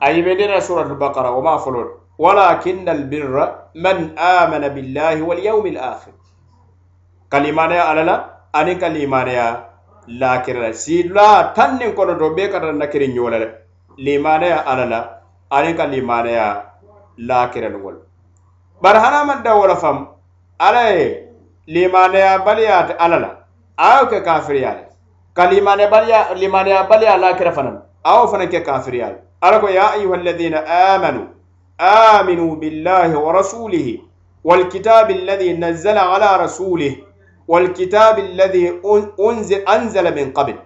ayibendira suratul bakara wo ma folo walakinna albirra man amana billahi walyaumi alakhir ka limaneya ala la aniŋ ka limaneya lakirala sila tan nin kono to be kata nakiri ñola le limanaya alala anin ka limanaya lakirel ngol bar hanaman da wala fam ala ye limanaya baliyate alala awo ke kafiriyale ka limanaya baliya lakira fanan awo fana ke kafiriyale ala ko ya ayuha alladhina amanu aminu billahi wa rasulihi walkitabi alladhi nazzala ala rasulihi والكتاب الذي أنزل, أنزل من قبل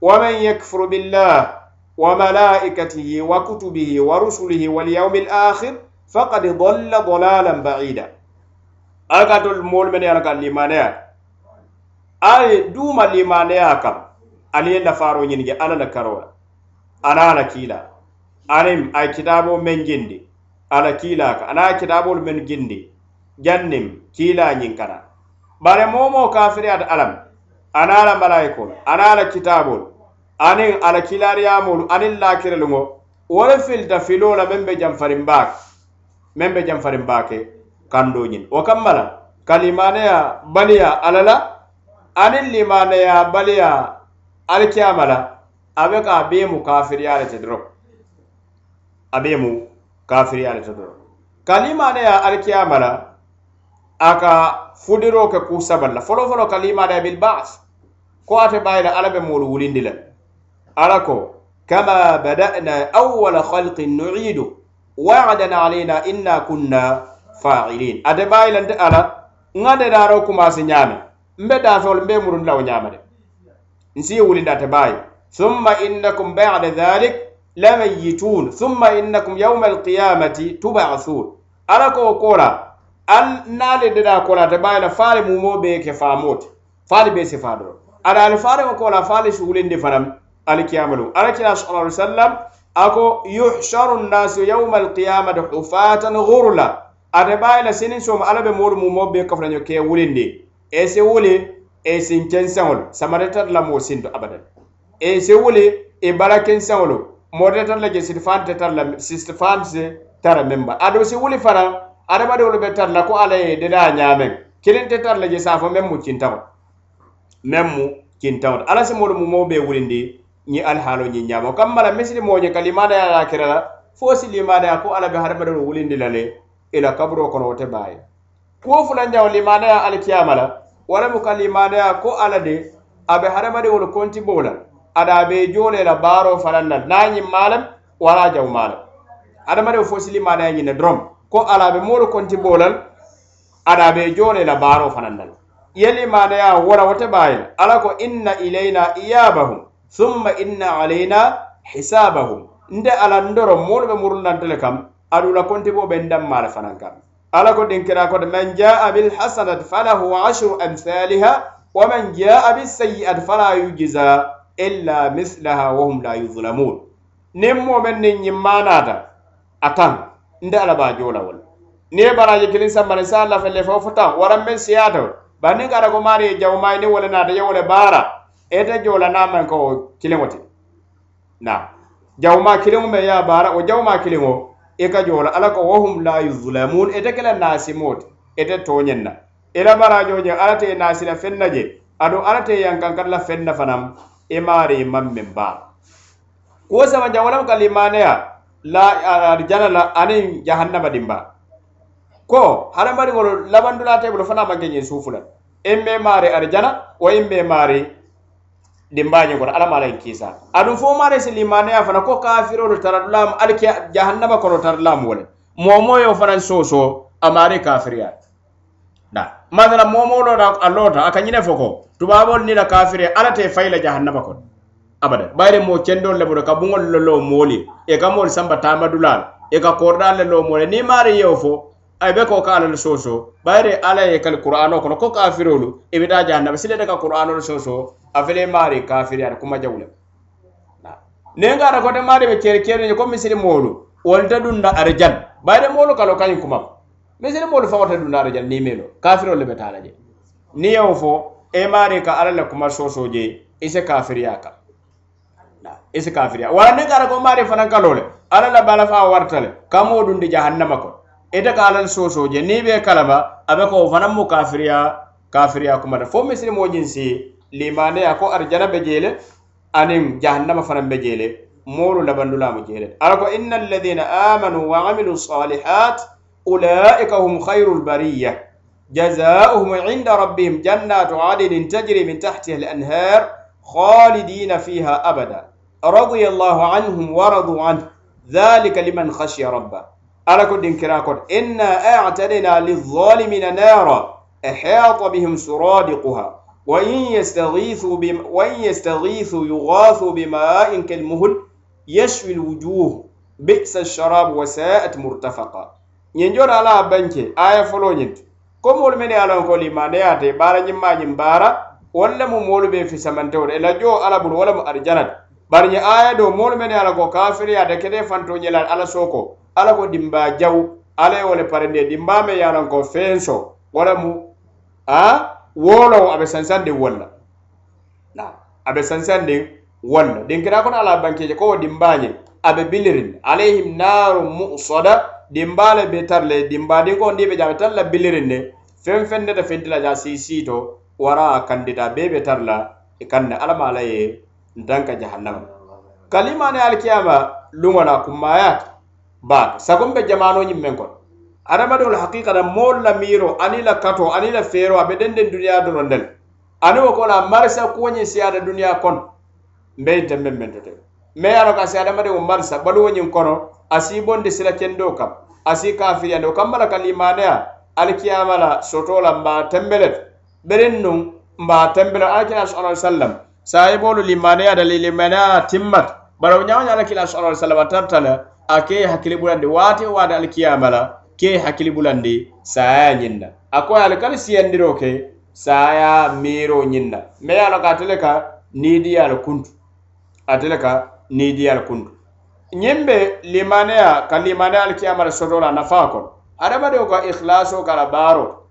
ومن يكفر بالله وملائكته وكتبه ورسله واليوم الآخر فقد ضل ضلالا بعيدا أكاد المول من يرقى لمانيا أي دوم لمانيا كم أني لفارو ينجي أنا نكرولا أنا نكيلا أنا أي كتابو من جندي أنا كيلا أنا كتابو من جندي جنم كيلا ينكرا bare moo moo kafiriyata alame ana ala malayikol ana ala kitabol aniŋ ala kilariyamolu aniŋ lakirelu ŋo wo le filita filo la meŋ be janfariŋ baake meŋ be janfariŋ baake kando ñiŋ wo kamma la ka limaneya baliya ala la aniŋ limaneya baliya alikiyama la a be ka bee mu kafiriya le te doro a bee mu kafiriya le te doro ka limaneya alikiyama la aka fudiro ke ku sabal la folo folo kalima da bil ba's ko ate bayla ala be mulu wulindila ala ko kama bada'na awwala khalqin nu'idu wa'adana alaina inna kunna fa'ilin ate bayla de ala ngade daro kuma si nyame mbe da fol mbe murun law nyame de nsi wulinda te bay thumma innakum ba'da dhalik lamayitun thumma innakum yawma alqiyamati tub'athun ala ko kola al naale dena kolata bayala faale mumo be ke faamote faale be sifaadoro aɗa ali faale o kola faale suhulendi fanam alikiyamalu alakila sala ali sallam ako yuhsaru nnasu yauma alqiyamati hufatan gurla ate bayala sinin soma ala be moolu mumo be kafanaño ke wulindi e si wuli e sin ken seŋol samaretatla moo sinto abadan e si wuli e bala ken seŋolu modetatla je sitifante tarla sitifante tara memba ado si wuli fana adamadiwolu be tarla ko alla ye deda ñameŋ kilinte tarla je safo meŋ mu cintaŋo meŋ mu cintaŋo to alla si moolu mu moo be wulindi ñi alihaalo ñiŋ ñamo kamma la misili moo ñe ka limanaya la kere la fo si limanaya ko alla be hadamadiwolu wulindi la le i la kaburo kono wo te baye kuwo fulanjaŋo limanaya alikiyama la walamu ka limanaya ko alla de a be hadamadiwolu kontibo la ada be joole la baaro fananna naŋ ñiŋ maalem wala jaw maalem hadamadiwo fo si limanaya ñiŋ ne doroŋ ko alaɓe moolu konti bolal adaɓe e jole la baaro fanandal yeli manaya wora wote bayil ala ko inna ilayna iyabahum thumma inna alayna hisabahum nde ala ndoro moolu ɓe murunantele kam adula kontiboɓe ndammala fanan kam ala ko ɗinkira kode man jaa bilhasanati falahu ashru amthaliha wa man jaa bisayiati fala yujiza illa mislaha wahum la yuzlamun nin momen nin yimmanata a tan nde ala ba jolawol ni baraje kilin sambare sa la felle fo fota waran men siyata banin gara go mari jaw mai ni wala na da yawle bara eta jola na man ko kilin wati na jaw ma kilin me ya bara o jaw ma kilin o e ka jola ala ko wahum la yuzlamun eta kala nasi mot eta tonyen na ila barajo je ala te nasi la fenna je ado ala te yankan kala fenna fanam e mari mamme ba ko sama jawlam kalimane ya aljanala aniŋ jahannama dimba ko hadamadiŋolu labandulatebulu fana maŋ ke ñiŋ suufula iŋ be maari arijana wo iŋ be maari dimbañiŋ kono alla maala ŋ kiisa aduŋ fo maari si limaneya fana ko kafirolu tara dulaamu ali ke jahannama kono tara dulaamu wo le momoyo fana soso a maari kafiriya na masala momoloda a loota a ka ñine fo ko tubaabolu nila kafiriya alla te fayila jahannama kono abada bayre mo cendo lebodo ka bungol lolo moli e ka mol samba tamadulal e ka korda lolo moli ni mari yo fo ay be ko ka ala soso bayre ala e kal qur'ano kono ko kafirolu e bi da janna sile daga qur'ano soso afele mari kafiri ar kuma jawle ne ngara ko de mari be cere cere ni ko misri molu wolta dunda arjan bayre molu kalo kany kuma misri molu fa wolta dunda arjan ni melo kafirolu be talaje ni yo fo e mari ka ala le kuma soso je ise kafiri yakam isi kafiriya wala ne kara ko mari fana kalole ala la bala fa wartale kamo dundi jahannama ko ite ka alal sosoje ni be kalaba abe ko fana mu kafiriya kafiriya kuma da fo mo jinsi limane ko arjana be jele anin jahannama fana be jele bandula mu jele ala ko inna alladhina amanu wa amilu salihat ulaika hum khairu lbariya جزاؤهم عند ربهم جنات عدن تجري من تحتها الأنهار خالدين فيها أبدا رضي الله عنهم ورضوا عنه ذلك لمن خشي ربه على كل كراكن إنا أعتدنا للظالمين نارا أحاط بهم سرادقها وإن يستغيثوا بم... وإن يستغيثوا يغاثوا بماء كالمهل يشوي الوجوه بئس الشراب وساءت مرتفقا ينجر على بنك آية فلونيت كم من على كل ما نياتي بارا جمع جمبارا ولا ممول في سمنتور إلا جو على بل ولا أرجنت bari ye aya do moolu mene ala ko kafiri ya dakete fanto ñela ala soko ala ko dimba jaw ala ye wo le parende dimba me ye alan ko fenso wala mu a wolowo abe sansandin walla na abe sansandin walla dinkira kono ala bankeje kowo dimba ñe abe bilirin alayhim naru musoda dimba le be tar le dimba din ko ndi be jabe tan la bilirin ne fen fen ne ta fentila ja sisito wara kandida be be tar e la kanne alama ala ye ntanka jahannama kalimani alkiyama luŋola kummayaati baat sagon be jamanoñiŋ meŋ kono adamadiŋolu hakikata moolu la miiro ani la kato ani la feero a be dendeŋ duniyaa doroŋ de le ani wo ko la marisa kuwoñiŋ siyaata duniyaa kono mbe tenbeŋ meŋ tote me ye aro ka si adamadiŋo marisa baluwoñiŋ kono a si bondi sila kendoo kam a si kafiriyandi o kamma la kalimaneya alkiyama la soto la mba tembele to berin nuŋ mba tembele alkina subhana wa sallam sahibolu limmaneya da limmaneya timmat bara ñawo nyala kila sallallahu alaihi wasallam tartala a ke hakili bulandi waati waati alkiyama ke hakili bulandi saya nyinda ako ko ali kali siyandiro ke saya miro nyinda me ala ka atele ka niidiyal kuntu atele ka niidiyal kuntu ñiŋ be limaneya ka limaneya alkiyama la soto la ko ikhlaso hadamadiŋo ka ikhilaso kala baaro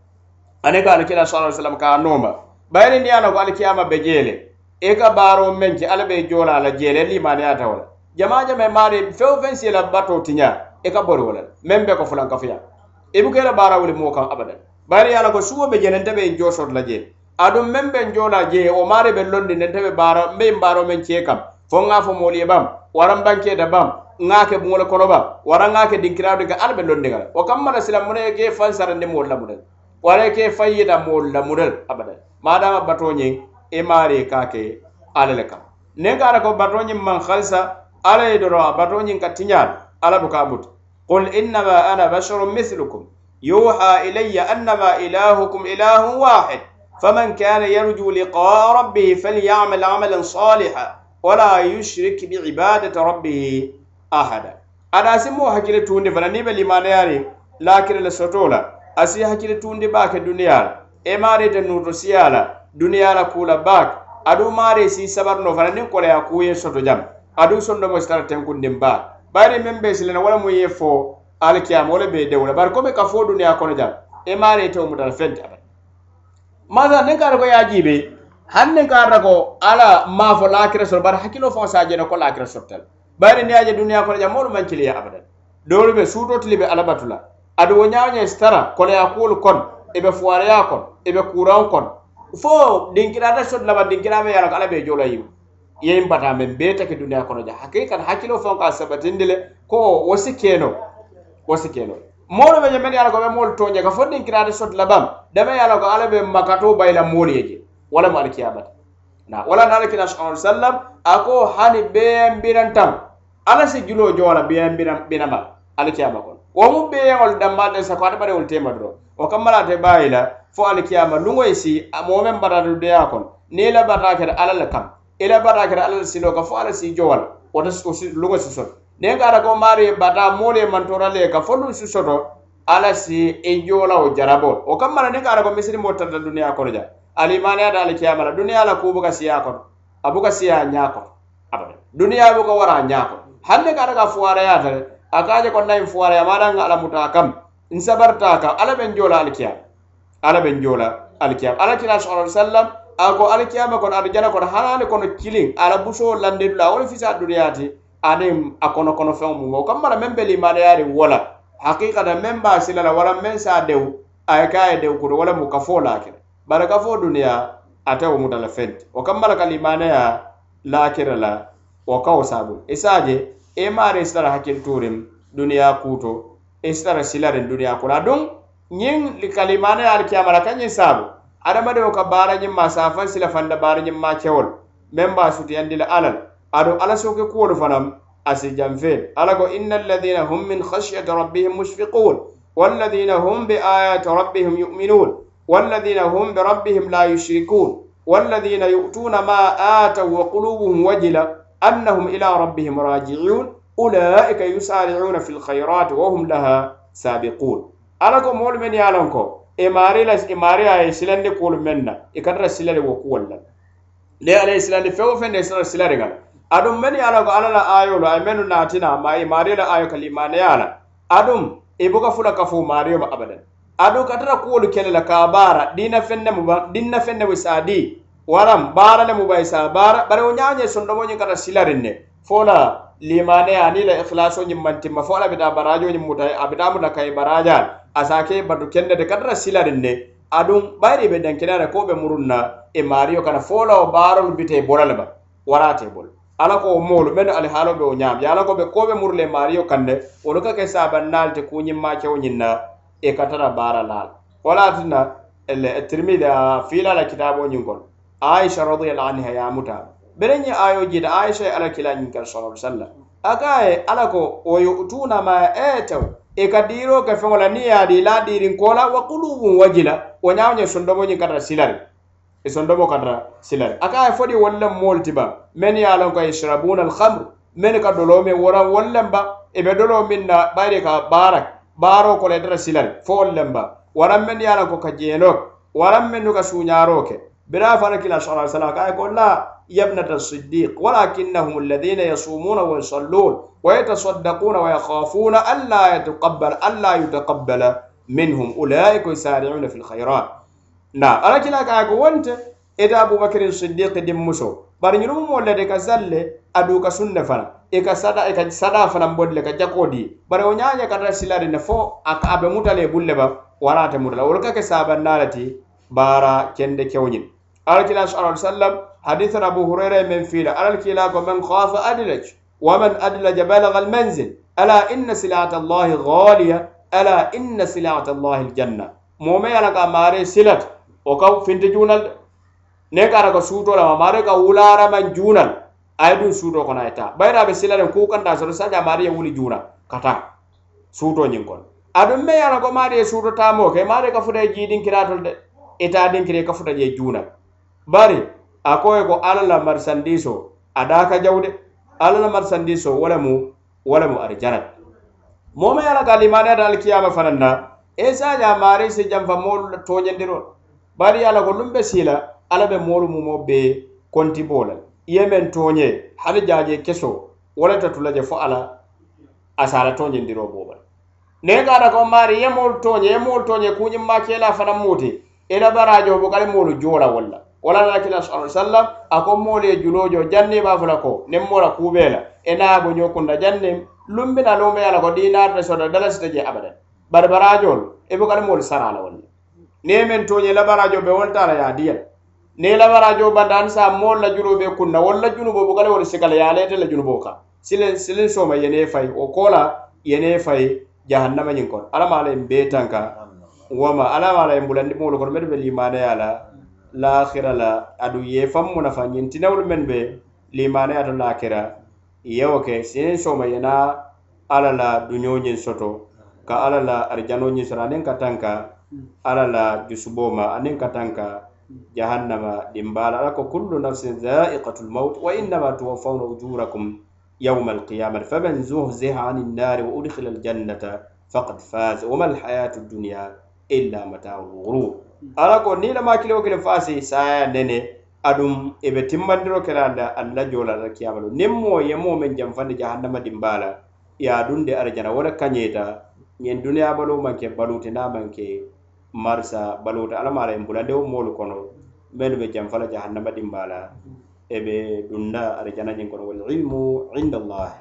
ani ka sallallahu alaihi wasallam ka nooma bayani ni ala ko alikiyama bejele e ka baaro meŋ ti alla be joola a la jeele limaniya ta wo la jama jama maari feŋ feŋ si la bato tiña i ka bori wo la le meŋ be ko fulankafuya i buka i la baara wuli moo kaŋ abadan bari ye a la ko suwo be je nente be joo soto la jeele aduŋ meŋ be joola jee wo maari be londi nente be baara meŋ baaro meŋ cee kam fo ŋa fo moolu ye bam waraŋ bankee da bam ŋa ke buŋo le kono bam waraŋ ŋa ke dinkiraa dika alla be londi ga la wo kaŋ mana silamuna ye ke i faŋ sarandi moolu la mu de le wara ye ke i faŋ yita moolu la mu de le abadan maadama batoo ñeŋ i maari ka ke alla le kam niŋ ka ala ko bato ñiŋ maŋ halisa alla ye doroŋ a bato ñiŋ ka tiñaalu alla buka a butu qul innama ana basharun mislukum يوحى إلي أنما إلهكم إله واحد فمن كان يرجو لقاء ربه فليعمل عملا صالحا ولا يشرك بعبادة ربه أحدا أنا سمو هكذا توندي فلا نيبا لما نياري لكن لسطولا أسي هكذا توندي باك الدنيا إمارة النور سيالا duniyala kula bak adu mari si sabar no fana nin kola ya kuye soto jam adu sondo mo star ten kundim ba bari membe silena wala mo ye fo alkiya mo le be de wala bar komi ka fo duniya kono jam e mari to mo dal fenta ba maza nin kar ko ya jibe hanne kar ra ko ala ma fo la kre so bar hakino fo sa jeno ko la kre so tel bari ni aje duniya kono jam mo man cili ya abadan dole be suto tili be alabatula adu wonya wonya star kola ya kul kon ebe fuare ya kon ebe kuran kon fo dinkirata sot laba dinkirame yara ala be jola yim yeyim bata men be take duniya kono ja hakki kan hakkilo fon ka sabatinde le ko wosi keno wosi keno moro be men yara ko be mol toje ka fo dinkirata sot labam dama yara ko ala be makato bayla moli yeje wala mal kiyamat na wala na alaki nashallahu sallam ako hani be mbiran tam ala si julo jola be mbiran binama alaki amako wo mu be yol damba de sa ko ada bare ultima do o kamala te bayla fo alkiyama lungoy si momen baradu de akon ne la barake da alal kam ila barake da alal sino ka fo ala si jowal wata su si lungo si so ne ngara go mari bada mole man torale ka fo lungo si so to ala si e jola o jarabo o kam mara ne ngara go misri motta da duniya ko ja ali mane da alkiyama da duniya la kubuka si akon abuka si ya nyako abade duniya bu ko wara nyako hande ngara ga fuara ya ta akaje ko nay fuara ya madanga ala muta kam insabarta ka ala ben jola alkiyama ala ɓe jola alkiyama ala kila sala sallam ako alkiyama kono aɗa jala kono hanani kono cilin ala buso lande dula wole fisa duniyati ani a kono kono feŋ mumo kammara meŋ be limaneyari wola hakikata meŋ ba silala wala meŋ sa dew aye kaye dew kuto wala mu kafo lakira bari kafo duniya ate wo mutala fenti wo kammara ka limaneya lakira la wo kawo sabu isaje e imari e isitara e hakkil turin duniya kuto isitara silarin duniya kula duŋ ñiŋ kalimano ye ali kiyamala ka ñiŋ saabu adamadewo ka baara ñiŋ ma saafaŋ sila fanda baara ñiŋ ma kewol meŋ ba sutiyandi la ala la aduŋ ala soke kuwolu fanaŋ asi janfeel ala ko inna alladina hum min khasyati rabbihim mushfiqun walladina hum bi ayati rabbihim yu'minun walladina hum bi rabbihim la yushrikun walladina yu'tuna ma atau wa qulubuhum wajila annahum ila rabbihim rajiun ulaika yusari'una fi lkhayrati wa hum laha sabiqun ala ko moolu men ye lon ko imari e la imari e a ye silandi kuolu men na i katata silari wo kuwol la ne ala ye silandi feŋo feŋ de sara silari ŋa adum men ye lon ko ala la ayolu a ye mennu naatina ma imari la ayo ka limaneya la adum i buka fula kafu mario ma abadan adum katata kuolu kele la ka baara dina fenne mu dina fenne wi saadi waram baara le mu bay sa baara bare o nyaanye sondomo nyi kata silari ne fola limaneya ni la ikhlaso nyi mantima fola bi da barajo nyi mutay abida mu da kay barajal asake batu kendete katara silarinne aduŋ bayiri be dankenare ko be murun na e mario kana folawo baarolu bite bola le ba warate bol ala ko moolu mennu alihaalo be wo ñaam ye ala ko be ko be muru le mario kande wolu ka ke sabannaali te kuñimmakewo ñiŋ na e ka tara baara laa la wala tinna tirmidi a fiila la kitaaboo ñiŋ kono aisha radiallahu anha ye a muta bere ñiŋ ayo jiita aisha ala kila ñiŋ kala sallallahu alaihi wasallam a ka ye ala ko wo yu'tuuna ma etew i e ka diiro ke feŋo la niŋ ye a di i la diirin koo la wa kulubun wajila wo ñaŋo ñe sondomo ñiŋ kata silari i sondomo kata silari a ka a ye fo di wolu le moolu ti ba meŋ ye a loŋ ka israbuna alhamre meŋ ka doloo miŋ wora wolu len ba i be doloo miŋ na bayiri ka baara baaroo kola itara silari fo wolu len ba waraŋ meŋ ye a loŋ ko ka jeenoo ke waraŋ meŋ nu ka suuñaaroo ke برا فرق إلى شرع سلاك يقول لا يا الصديق ولكنهم الذين يصومون ويصلون ويتصدقون ويخافون ألا يتقبل ألا يتقبل منهم أولئك يسارعون في الخيرات نا نعم. أنا كلا كأقول إذا أبو بكر الصديق دم دمسو برنيرو مولد كسل أدو كسنة فنا إك سدا إك سدا فنا بدل كجاكودي برونيا يا كذا سلاري نفو أكابة مطلع بولبا ولا تمرلا ولكا كسابة نالتي بارا كند كونين alakila sa alai sallam hadithan abu huraira e men fiila alal kiilaako man khaafa adilaj wa man adilaja balaga almanzil ala inna silata llahi galiya ala inna silata llahi aljanna moome ye alaka maare silata o ka finti juunal de ne ka araka suuto lama maare ka wulaaraman juunal aye dun suuto kono ye taa bayira be siladen ku kanta soto sadia maare ye wuli juuna kata suuto ñin kono adum me ye alako maare ye suuto taamo ke maare ka futa ye jiidinkiratol de ita dinkiri ka futa je juunal bari a koye ko alla la marisandiso a daka jawde alla la marisandiso wolemu wolemu ari janat momo yala ka limaneata alkiyama fananna esaja marisi janfa moolu la toñandiro bari ala ko lumbe sila ala be moolu mumo be konti bolal yemen toñe hada jaje keso wala ta tulaje fo ala asara toñandiro bobal ne gara ko mari yemol toñe yemol toñe kunyi makela fana muti ina barajo bo kale moolu jola wala wala na kila sallallahu alaihi wasallam ako mole julojo janne ba fala ko nem mola kubela ena bo nyokunda janne lumbina lumbe ala ko dinar ne soda dalas teje abadan barbarajol e bo kala mole sara la woni ne men to nyela barajo be wolta la ya diyal ne la barajo bandan sa mola julobe kunna wala julobo bo kala woni sikala ya lete la julobo ka silen silen soma yene fay o kola yene fay jahannama nyinkon alama ala mbetanka wama alama ala mbulandi mo lokor medbe limana yala lahira la adu ye faŋ mu nafa ñiŋ tinawolu meŋ be limanaya to lakira ye wo ke sinin sooma ye ala la duñoo ñiŋ soto ka ala la arijanoo ñiŋ soto aniŋ ka tanka ala la jusuboo ma aniŋ ka tanka jahannama dimbala ala ko kullu nafsin dha'iqatul maut wa innama tuwaffawna ujurakum yawma alqiyamati faman zuhziha ani nnari wa udkhila aljannata faqad faz wama alhayatu dunya illa matau lghurur ala ko niŋ i lema kiloo kiliŋ saya nene aduŋ i be timbandiro kela la alla la joo la la kiyamalo niŋ moo ye moo meŋ janfandi jahannama dimbala ya ye a duŋ de arijana wo le manke ñiŋ duniyaa baloo maŋ ke baluuti niŋ a bulande wo moolu kono mennu be janfa la jahannama dimbala la e be dunna arijana ñiŋ kono walilmu ilmu allah